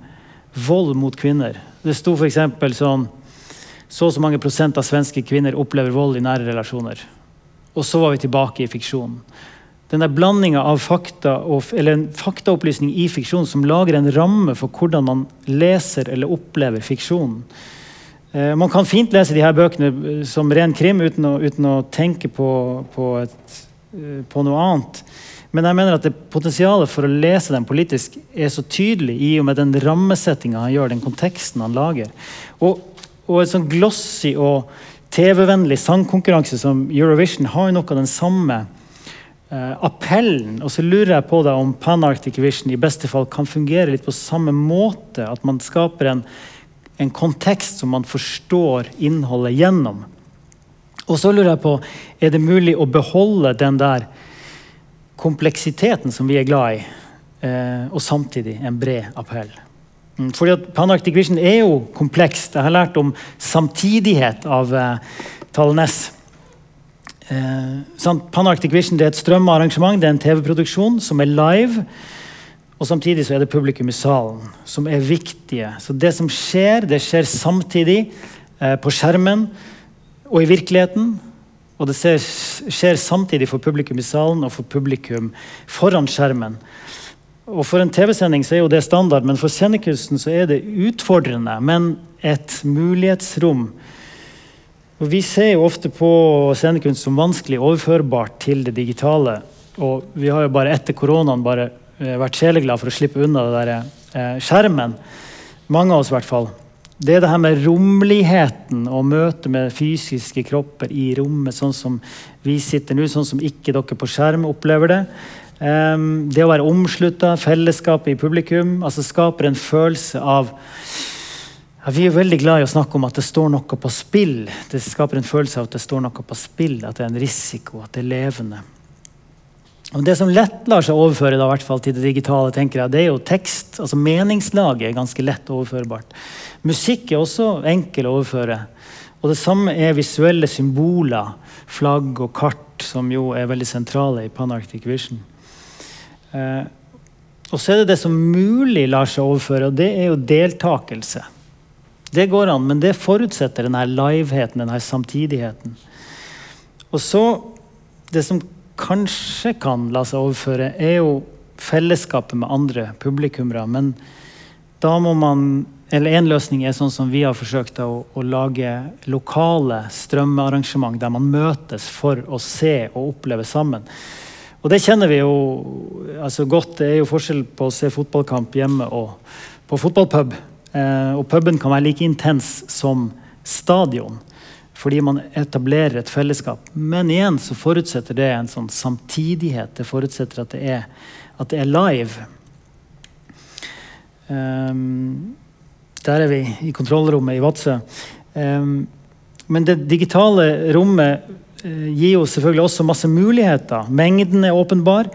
S2: vold mot kvinner. Det sto f.eks. sånn så og så mange prosent av svenske kvinner opplever vold i nære relasjoner. Og så var vi tilbake i fiksjonen. Den der blandinga av fakta og, eller en faktaopplysning i fiksjon som lager en ramme for hvordan man leser eller opplever fiksjonen. Eh, man kan fint lese de her bøkene eh, som ren krim uten å, uten å tenke på, på, et, eh, på, noe annet. Men jeg mener at det potensialet for å lese dem politisk er så tydelig i og med den rammesettinga han gjør, den konteksten han lager. Og, og et sånn glossy og TV-vennlig sangkonkurranse som Eurovision har jo noe av den samme appellen. Og så lurer jeg på deg om Pan-Arctic Vision i beste fall kan fungere litt på samme måte. At man skaper en en kontekst som man forstår innholdet gjennom. Og så lurer jeg på er det mulig å beholde den der kompleksiteten som vi er glad i, eh, og samtidig en bred appell. Mm, fordi at Panarctic Vision er jo komplekst. Jeg har lært om samtidighet av eh, Tale Næss. Eh, Panarctic Vision er et strømarrangement, det er en TV-produksjon som er live. Og samtidig så er det publikum i salen som er viktige. Så det som skjer, det skjer samtidig eh, på skjermen og i virkeligheten. Og det ser, skjer samtidig for publikum i salen og for publikum foran skjermen. Og For en TV-sending så er jo det standard, men for scenekunsten så er det utfordrende, men et mulighetsrom. Og Vi ser jo ofte på scenekunst som vanskelig overførbart til det digitale. Og vi har jo bare etter koronaen bare Eh, vært sjeleglade for å slippe unna det der, eh, skjermen. Mange av oss, i hvert fall. Det er det her med romligheten og møtet med fysiske kropper i rommet, sånn som vi sitter nå, sånn som ikke dere på skjerm opplever det. Um, det å være omslutta, fellesskapet i publikum, altså skaper en følelse av ja, Vi er veldig glad i å snakke om at det står noe på spill. Det skaper en følelse av at det står noe på spill, at det er en risiko, at det er levende. Og Det som lett lar seg overføre da, til det digitale, tenker jeg, det er jo tekst. altså Meningslaget er ganske lett overførbart. Musikk er også enkel å overføre. Og det samme er visuelle symboler, flagg og kart, som jo er veldig sentrale i Pan-Arctic Vision. Eh, og så er det det som mulig lar seg overføre, og det er jo deltakelse. Det går an, men det forutsetter denne liveheten, denne samtidigheten. Og så det som kanskje kan la seg overføre, er jo fellesskapet med andre publikummere. Men da må man eller En løsning er sånn som vi har forsøkt å, å lage lokale strømmearrangement der man møtes for å se og oppleve sammen. Og det kjenner vi jo altså godt. Det er jo forskjell på å se fotballkamp hjemme og på fotballpub. Eh, og puben kan være like intens som stadion fordi man etablerer et fellesskap. Men igjen så forutsetter det en sånn samtidighet. Det forutsetter at det er, at det er live. Um, der er vi i kontrollrommet i Vadsø. Um, men det digitale rommet uh, gir jo selvfølgelig også masse muligheter. Mengden er åpenbar.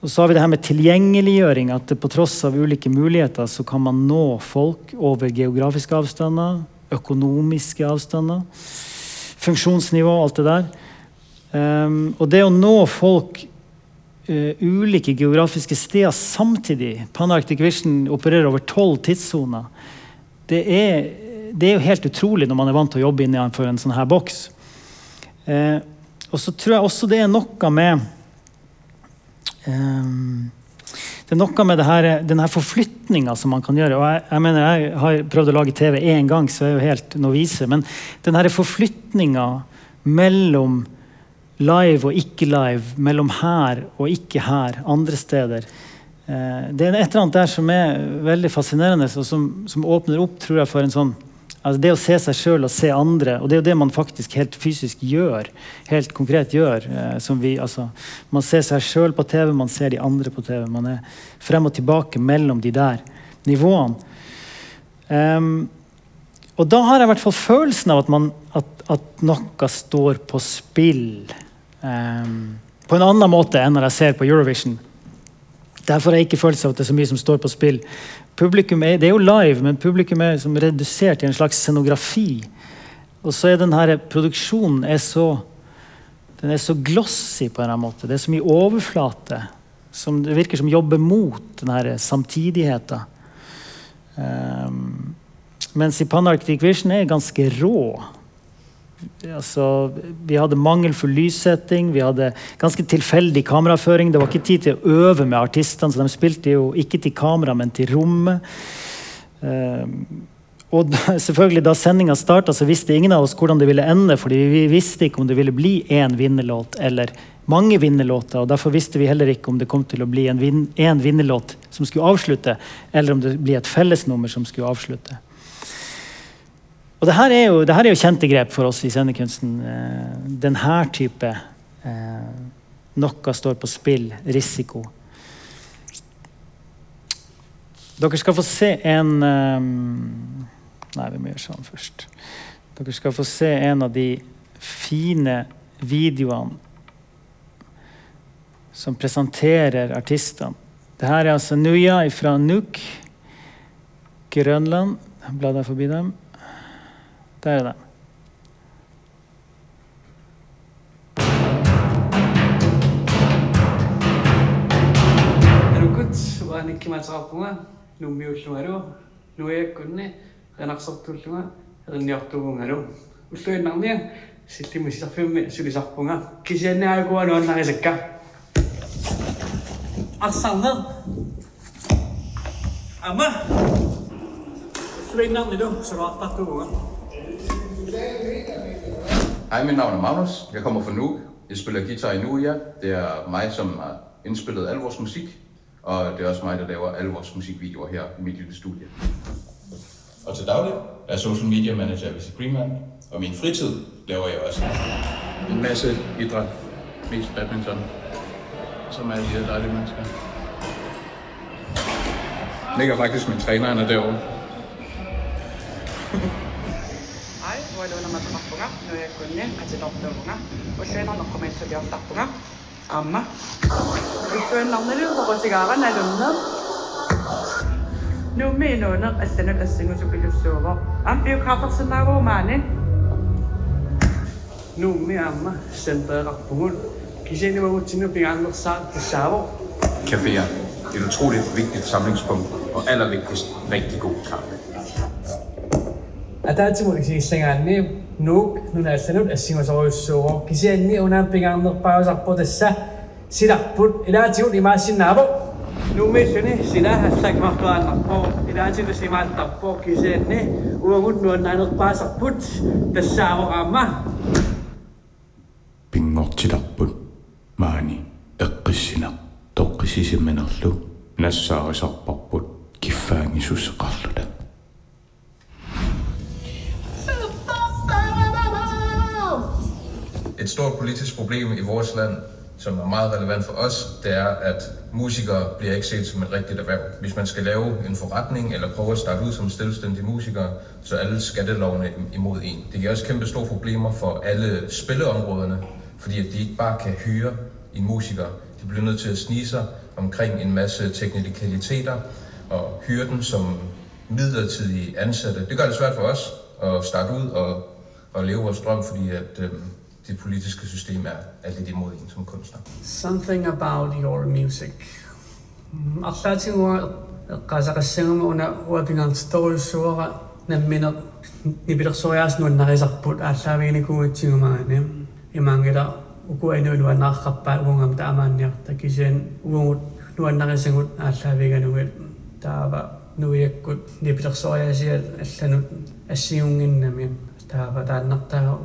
S2: Og så har vi det her med tilgjengeliggjøring. At på tross av ulike muligheter så kan man nå folk over geografiske avstander økonomiske avstander, funksjonsnivå, og alt det der. Um, og det å nå folk uh, ulike geografiske steder samtidig Panarctic Vision opererer over tolv tidssoner. Det er, det er, jo helt utrolig når man er vant til å jobbe innenfor en sånn her boks. Uh, og så tror jeg også det er noe med um, det er noe med her, denne forflytninga som man kan gjøre. og jeg, jeg, mener, jeg har prøvd å lage TV én gang, så jeg er jo helt novise. Men denne forflytninga mellom live og ikke live, mellom her og ikke her, andre steder eh, Det er et eller annet der som er veldig fascinerende, og som, som åpner opp tror jeg, for en sånn Altså det å se seg sjøl og se andre, og det er jo det man faktisk helt fysisk gjør. helt konkret gjør, eh, vi, altså, Man ser seg sjøl på TV, man ser de andre på TV. Man er frem og tilbake mellom de der nivåene. Um, og da har jeg i hvert fall følelsen av at, man, at, at noe står på spill. Um, på en annen måte enn når jeg ser på Eurovision. Derfor har jeg ikke følelse av at det er så mye som står på spill publikum er, Det er jo live, men publikum er liksom redusert i en slags scenografi. Og så er denne produksjonen er så, den er så glossy på en eller annen måte. Det er så mye overflate. Som det virker som jobber mot denne samtidigheten. Um, Mens i Panarctic Vision er ganske rå. Altså, vi hadde mangelfull lyssetting, vi hadde ganske tilfeldig kameraføring. Det var ikke tid til å øve med artistene, så de spilte jo ikke til kamera, men til rommet. Uh, og selvfølgelig Da sendinga starta, visste ingen av oss hvordan det ville ende. fordi vi visste ikke om det ville bli én vinnerlåt eller mange vinnerlåter. og Derfor visste vi heller ikke om det kom til å bli en, vin, vinnerlåt som skulle avslutte, eller om det blir et fellesnummer som skulle avslutte. Og det her er jo, det her er jo kjente grep for oss i scenekunsten. Eh, Denne type eh, Noe står på spill, risiko. Dere skal få se en eh, Nei, vi må gjøre sånn først. Dere skal få se en av de fine videoene som presenterer artistene. Dette er altså Nuya fra Nuuk, Grønland. Jeg forbi dem? Det er det.
S5: كنت وانا كما تعرفون نومي وشوارو نويا كوني انا خسرت وشوا غني اختو مالو وشو نغني سيتي مش فيم سيري صاحبونا كي جاني عاكو انا انا غيزكا اصلا اما سوينا ندو سرعه تاكو
S6: Hej, mit navn er Magnus. Jeg kommer fra Nuuk. Jeg spiller guitar i Nuuk, ja. Det er mig, som har indspillet al vores musik. Og det er også mig, der laver alle vores musikvideoer her i mit lille studie. Og til daglig er jeg social media manager ved Greenman. Og min fritid laver jeg også en masse idræt. Mest badminton. Som er de her dejlige mennesker. Ligger faktisk min træner, han er derovre.
S7: Ai, voi luona matapappunga, noi kunne, atinortuunga, ulluina noqqumiitsuliortarpunga, aamma. Ulluinarnilu hoqutigaara nalunne. Nummi inuuneq allanut assingusupilussuuvo. Am biografersinaaguumaani.
S5: nummi amma senteerarpungun kisianiuagutsinnu andre tassaavo
S6: til Det er et utroligt vigtigt samlingspunkt, og allervigtigst rigtig god kaffe.
S5: атаатимут кисииллангаанни нуук нуна алланут ассимасориуссууро кисианни унаампигаарнерпаасарпу тасса силарпут илаатигут имаассиннааву нуумиссуни силаахассагмартуаалларпо илаатигут симаалтарпо кисианни уангут нуаннаанерпаасарпут тассааво аама
S1: пингортиларпут маани эққиссинақ тоққисисимманерлу нассаарисарпарпут киффаангисуссеқарлута
S6: Et stort politisk problem i vores land, som er meget relevant for os, det er, at musikere bliver ikke set som et rigtigt erhverv. Hvis man skal lave en forretning eller prøve at starte ud som selvstændig musiker, så er alle skattelovene imod en. Det giver også kæmpe store problemer for alle spilleområderne, fordi at de ikke bare kan hyre en musiker. De bliver nødt til at snige sig omkring en masse teknikaliteter og hyre dem som midlertidige ansatte. Det gør det svært for os at starte ud og, og leve vores drøm, fordi at øhm, det politiske system er, er lidt imod en som kunstner.
S5: something about your music арлаатигуа эққасақассагама уна уапингаартиторюссуара намминеқ нипилерсориаас нуаннарисарпут ааллаавигникугатсигумаани имаангила укуаину нуаннаарқарпаа угунгам таамаанниарта кисиан угунгут нуаннарисагут ааллаавиганугит таава нуиаккут нипилерсориасиат алланут ассигунгиннами таава тааннартаа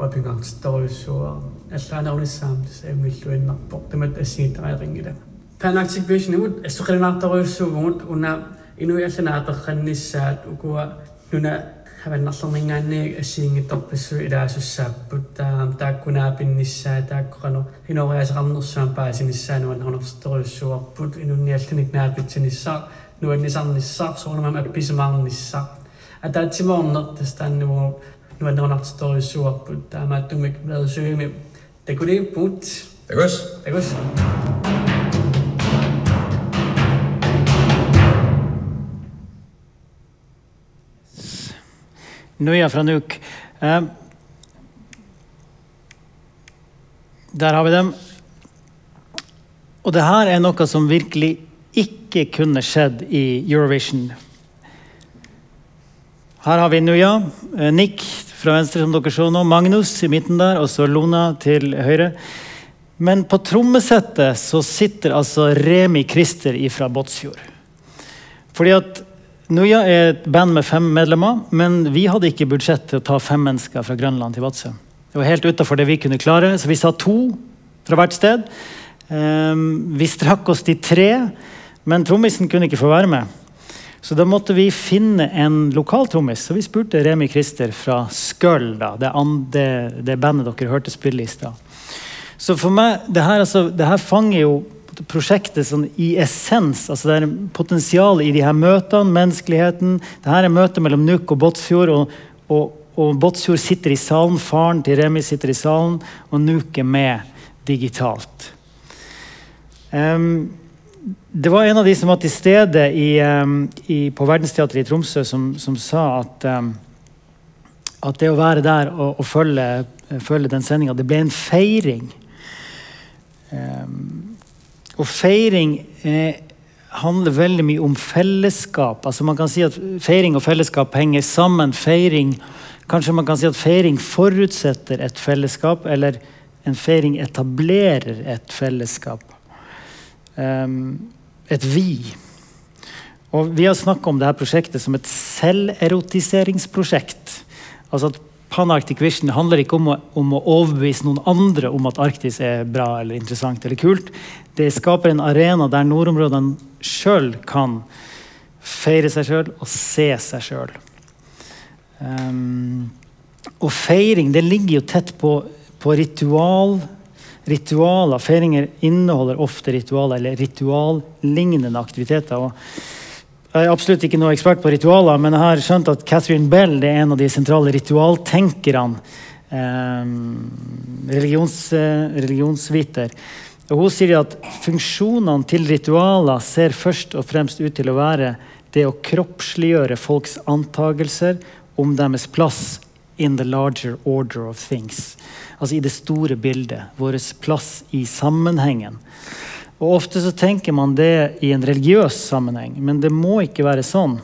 S5: вапингаарстаруйссуа аллаанерунissaамтис ангиллуиннарпоқ тамат ассигитариақингила танаактивэйшнигут ассоқилинаартаруйссуугут уна инуи аллана аперқанниссаат укуа нуна хаваннарлернингаанни ассиингитторпассу илаасуссааппут таам тааккунаапинниссаа тааккорано хиноориасақарнерсаам паасиниссаануаннернерстеруйссуарпут инунни алланик наапитсиниссаа нуаннисарниссаа соорнамам апписимаарниссаа атаатсимаорнер тастааннугуу McDonald's står ju så på Damat Dumik Blad 20.
S6: det put. Tegus.
S5: Tegus.
S2: det er Nøya fra Nuk. Eh, der har vi dem. Og det her er noe som virkelig ikke kunne skjedd i Eurovision. Her har vi Nuja, eh, Nick fra venstre, som dere så nå, Magnus i midten der, og så Lona til høyre. Men på trommesettet så sitter altså Remi Christer fra Båtsfjord. Fordi at Nuya er et band med fem medlemmer, men vi hadde ikke budsjett til å ta fem mennesker fra Grønland til Vadsø. Det var helt utafor det vi kunne klare, så vi sa to fra hvert sted. Um, vi strakk oss til tre, men trommisen kunne ikke få være med. Så da måtte vi finne en lokal trommis, så vi spurte Remi Christer fra Skøll, det, andre, det bandet dere hørte spille i stad. Så for meg, det her, altså, det her fanger jo prosjektet sånn i essens. altså Det er potensial i de her møtene, menneskeligheten. Det her er møtet mellom Nuuk og Båtsfjord. Og, og, og Båtsfjord sitter i salen, faren til Remi sitter i salen, og Nuuk er med digitalt. Um, det var en av de som var til stede i, i, på Verdensteatret i Tromsø, som, som sa at, at det å være der og, og følge, følge, den sendinga, det ble en feiring. og feiring eh, handler veldig mye om fellesskap. Altså man kan si at Feiring og fellesskap henger sammen. Feiring, kanskje man kan si at feiring forutsetter et fellesskap, eller en feiring etablerer et fellesskap. Um, et vi. Og vi har snakka om dette prosjektet som et selverotiseringsprosjekt. Altså at Panarctic Vision handler ikke om å, om å, overbevise noen andre om at Arktis er bra eller interessant eller kult. Det skaper en arena der nordområdene sjøl kan feire seg sjøl og se seg sjøl. Um, og feiring det ligger jo tett på, på ritual ritualer. Feiringer inneholder ofte ritualer eller rituallignende aktiviteter. og jeg er absolutt ikke noe ekspert på ritualer, men jeg har skjønt at Catherine Bell er en av de sentrale ritualtenkerne. Eh, religions, eh, religionsviter. Og hun sier at funksjonene til ritualer ser først og fremst ut til å være det å kroppsliggjøre folks antagelser om deres plass in the larger order of things. Altså i det store bildet. Vår plass i sammenhengen. Og Ofte så tenker man det i en religiøs sammenheng, men det må ikke være sånn.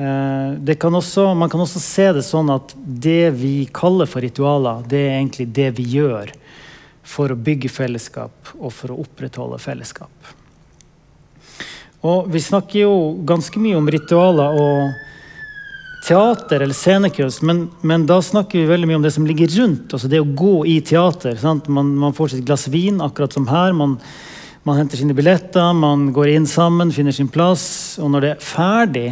S2: Eh, kan også, man kan også se det sånn at det vi kaller for ritualer, det er egentlig det vi gjør for å bygge fellesskap og for å opprettholde fellesskap. Og Vi snakker jo ganske mye om ritualer og teater eller scenekunst, men, men, da snakker vi veldig mye om det som ligger rundt. altså Det å gå i teater. Man, man, får sitt glass vin, akkurat som her. Man, man, henter sine billetter, man går inn sammen, finner sin plass. Og når det er ferdig,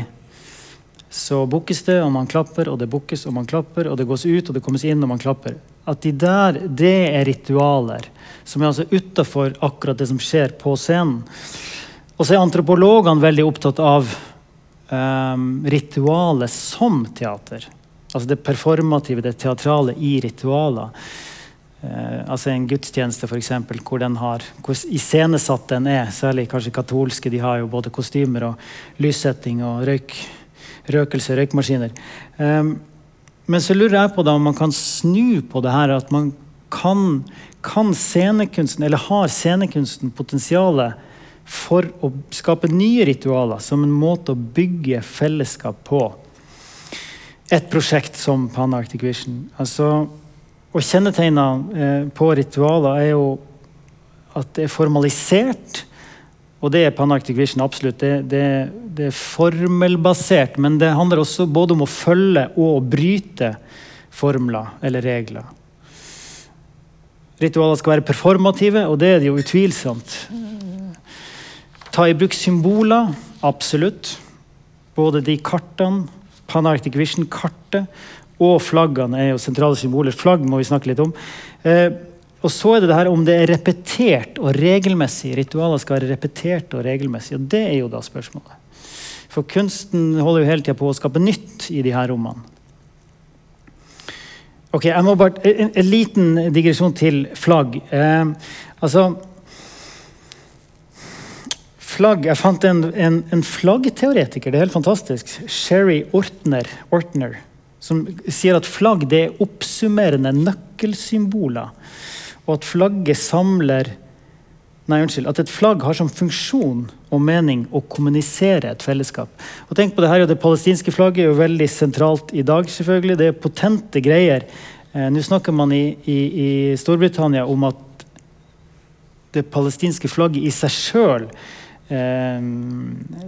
S2: så bukkes det, og man klapper, og det bukkes, og man klapper, og det gås ut, og det kommes inn, og man klapper. At de der, det er ritualer som er altså utafor akkurat det som skjer på scenen. Og så er antropologene veldig opptatt av um, ritualet som teater. Altså det performative, det teatrale i ritualer. Uh, altså En gudstjeneste, eksempel, hvor, den har, hvor iscenesatt den er. Særlig kanskje katolske. De har jo både kostymer og lyssetting og røyk, røkelse, røykmaskiner. Um, men så lurer jeg på da om man kan snu på det her. At man kan, kan scenekunsten, eller har scenekunsten potensialet for å skape nye ritualer som en måte å bygge fellesskap på. Et prosjekt som Pan-Arctic Vision. Altså, og kjennetegna eh, på ritualer er jo at det er formalisert. Og det er Pan-Arctic Vision absolutt. Det, det, det, er formelbasert, men det handler også både om å følge og å bryte formler eller regler. Ritualer skal være performative, og det er det jo utvilsomt. Ta i bruk symboler. Absolutt. Både de kartene, Panarctic Vision-kartet, og flaggene er jo sentrale symboler. Flagg må vi snakke litt om. Eh, og så er det det her om det er repetert og regelmessig. Ritualer skal være repetert og regelmessig. Og det er jo da spørsmålet. For kunsten holder jo hele tida på å skape nytt i de her rommene. Ok, jeg må bare, En, en liten digresjon til flagg. Eh, altså, flagg. Jeg fant en, en, en, flaggteoretiker, det er helt fantastisk, Sherry Ortner, Ortner, som sier at flagg er oppsummerende nøkkelsymboler. Og at flagget samler Nei, unnskyld. At et flagg har som funksjon og mening å kommunisere et fellesskap. Og tenk på Det her, det palestinske flagget er jo veldig sentralt i dag. selvfølgelig. Det er potente greier. Eh, Nå snakker man i, i, i Storbritannia om at det palestinske flagget i seg sjøl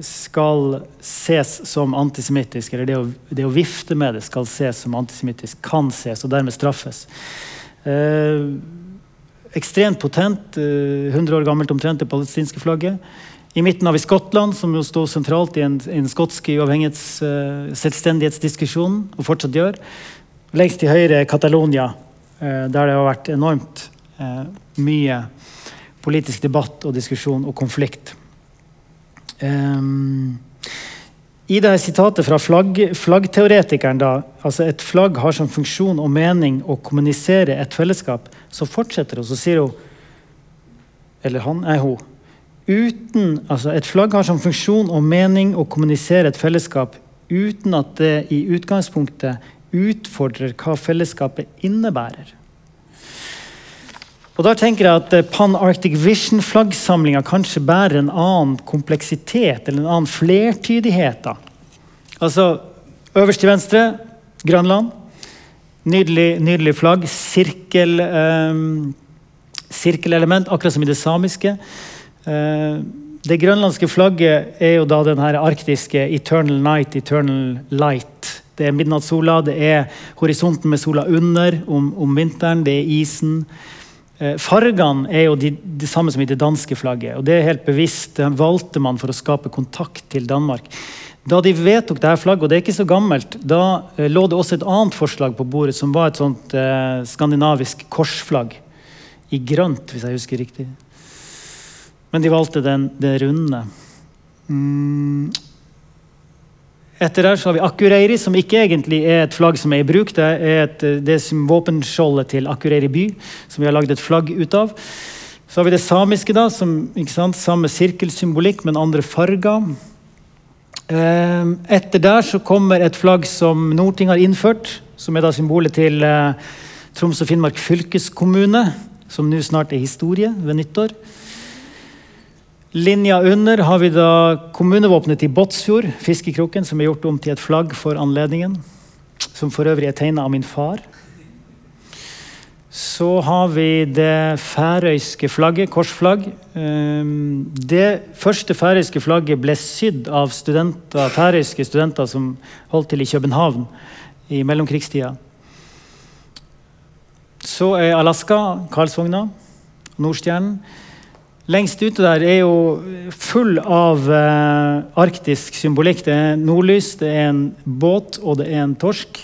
S2: skal ses som antisemittisk. Eller det å, det å vifte med det skal ses som antisemittisk. Kan ses, og dermed straffes. Eh, ekstremt potent. eh, 100 år gammelt omtrent, det palestinske flagget. I midten har vi Skottland, som jo står sentralt i en, en skotsk uavhengighets, eh, og fortsatt gjør. Lengst til høyre Catalonia, eh, der det har vært enormt eh, mye politisk debatt og diskusjon og konflikt. Ehm, I det sitatet fra flagg, flaggteoretikeren da, altså et flagg har som funksjon og mening å kommunisere et fellesskap, så fortsetter hun, så sier hun Eller han er hun. Uten, altså et flagg har som funksjon og mening å kommunisere et fellesskap uten at det i utgangspunktet utfordrer hva fellesskapet innebærer. Og da tenker jeg at eh, Pan-Arctic Vision-flaggsamlinga kanskje bærer en annen kompleksitet eller en annen flertydighet. da. Altså, Øverst til venstre Grønland. Nydelig, nydelig flagg. Sirkel, eh, sirkelelement, akkurat som i det samiske. Eh, det grønlandske flagget er jo da den arktiske 'eternal night, eternal light'. Det er midnattssola, det er horisonten med sola under om, om vinteren, det er isen. Eh, Fargene er jo de, de samme som i det danske flagget. og Det er helt bevisst, det valgte man for å skape kontakt til Danmark. Da de vedtok dette flagget, og det er ikke så gammelt, da eh, lå det også et annet forslag på bordet, som var et sånt eh, skandinavisk korsflagg. I grønt, hvis jeg husker riktig. Men de valgte den, det runde. Mm. Etter der så har vi Akureyri, som ikke egentlig er et flagg som er i bruk. Det er et, det er våpenskjoldet til Akureyri by, som vi har lagd et flagg ut av. Så har vi det samiske, da, som sant, samme sirkelsymbolikk, men andre farger. Eh, Etter der så kommer et flagg som Norting har innført, som er da symbolet til eh, Troms og Finnmark fylkeskommune, som nå snart er historie ved nyttår. Linja under har vi da kommunevåpenet til Båtsfjord, fiskekroken, som er gjort om til et flagg for anledningen. Som for øvrig er tegna av min far. Så har vi det færøyske flagget, korsflagg. Ehm, Det første færøyske flagget ble sydd av studenter, færøyske studenter som holdt til i København i mellomkrigstida. Så er Alaska, Karlsvogna, Nordstjernen. Lengst ute der er jo full av eh, arktisk symbolikk. Det er nordlys, det er en båt, og det er en torsk.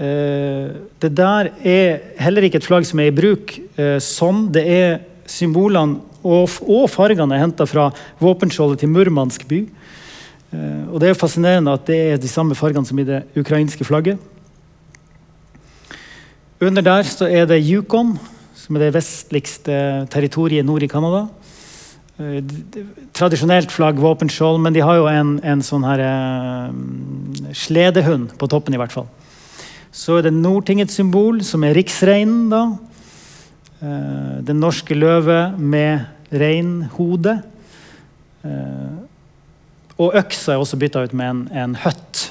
S2: Eh, det der er heller ikke et flagg som er i bruk eh, sånn. Det er symbolene og, og fargene er henta fra våpenskjoldet til Murmansk by. Eh, og det er jo fascinerende at det er de samme fargene som i det ukrainske flagget. Under der så er det Yukon, som er det vestligste territoriet nord i Canada. Eh, Tradisjonelt flagg, våpenskjold, men de har jo en, en sånn her uh, sledehund på toppen, i hvert fall. Så er det Nordtingets symbol, som er riksreinen. da. Uh, Den norske løve med reinhode. Uh, Og øksa er også bytta ut med en, en høtt.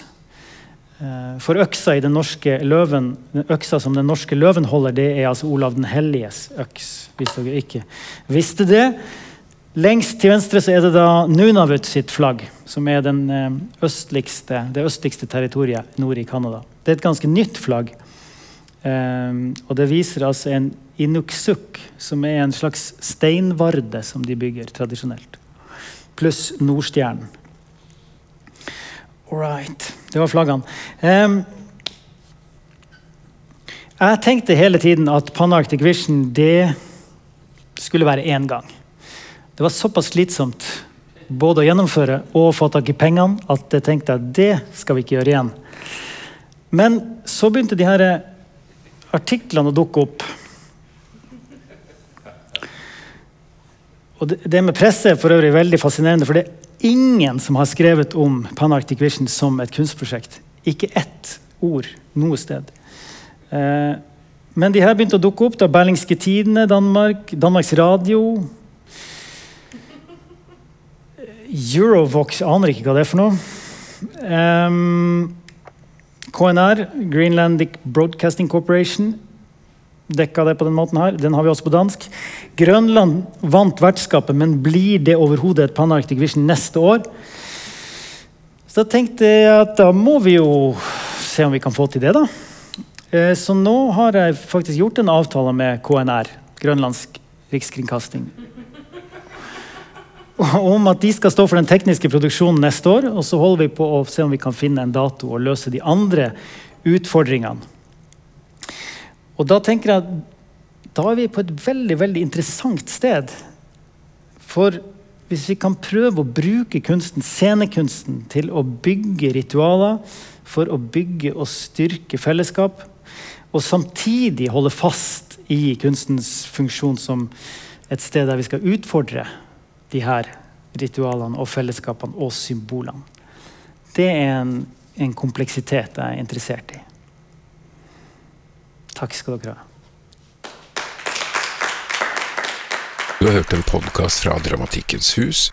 S2: Eh, For øksa i den norske løven, den øksa som den norske løven holder, det er altså Olav den helliges øks. Hvis dere ikke visste det. Lengst til venstre så er det da Nunavut sitt flagg, som er eh, østligste, det østligste territoriet nord i Canada. Det er et ganske nytt flagg. Um, og det viser altså en inuksuk, som er en slags steinvarde som de bygger tradisjonelt. Pluss Nordstjernen. All right. Det var flaggene. Um, jeg tenkte hele tiden at Pan-Arctic Vision det skulle være én gang. Det var såpass slitsomt både å gjennomføre og få tak i pengene at jeg tenkte at det skal vi ikke gjøre igjen. Men så begynte de her artiklene å dukke opp. Og det, med presse er for øvrig veldig fascinerende, for det ingen som har skrevet om Pan-Arctic Vision som et kunstprosjekt. Ikke ett ord noe sted. Eh, men de her begynte å dukke opp. da Berlingske Tidene, Danmark, Danmarks Radio. Eurovox aner ikke hva det er for noe. Um, KNR, Greenlandic Broadcasting Corporation dekka det på den måten her. Den har vi også på dansk. Grønland vant vertskapet, men blir det overhodet et Pan-Arctic Vision neste år? Så tenkte jeg at da må vi jo se om vi kan få til det, da. Eh, Så nå har jeg faktisk gjort en avtale med KNR, Grønlandsk rikskringkasting, om at de skal stå for den tekniske produksjonen neste år. Og så holder vi på å se om vi kan finne en dato og løse de andre utfordringene. Og da tenker jeg at da er vi på et veldig, veldig interessant sted. For hvis vi kan prøve å bruke kunsten, scenekunsten til å bygge ritualer, for å bygge og styrke fellesskap, og samtidig holde fast i kunstens funksjon som et sted der vi skal utfordre de her ritualene og fellesskapene og symbolene. Det er en, en kompleksitet jeg er interessert i. Takk skal dere ha.
S1: Du har hørt en podkast fra Dramatikkens hus.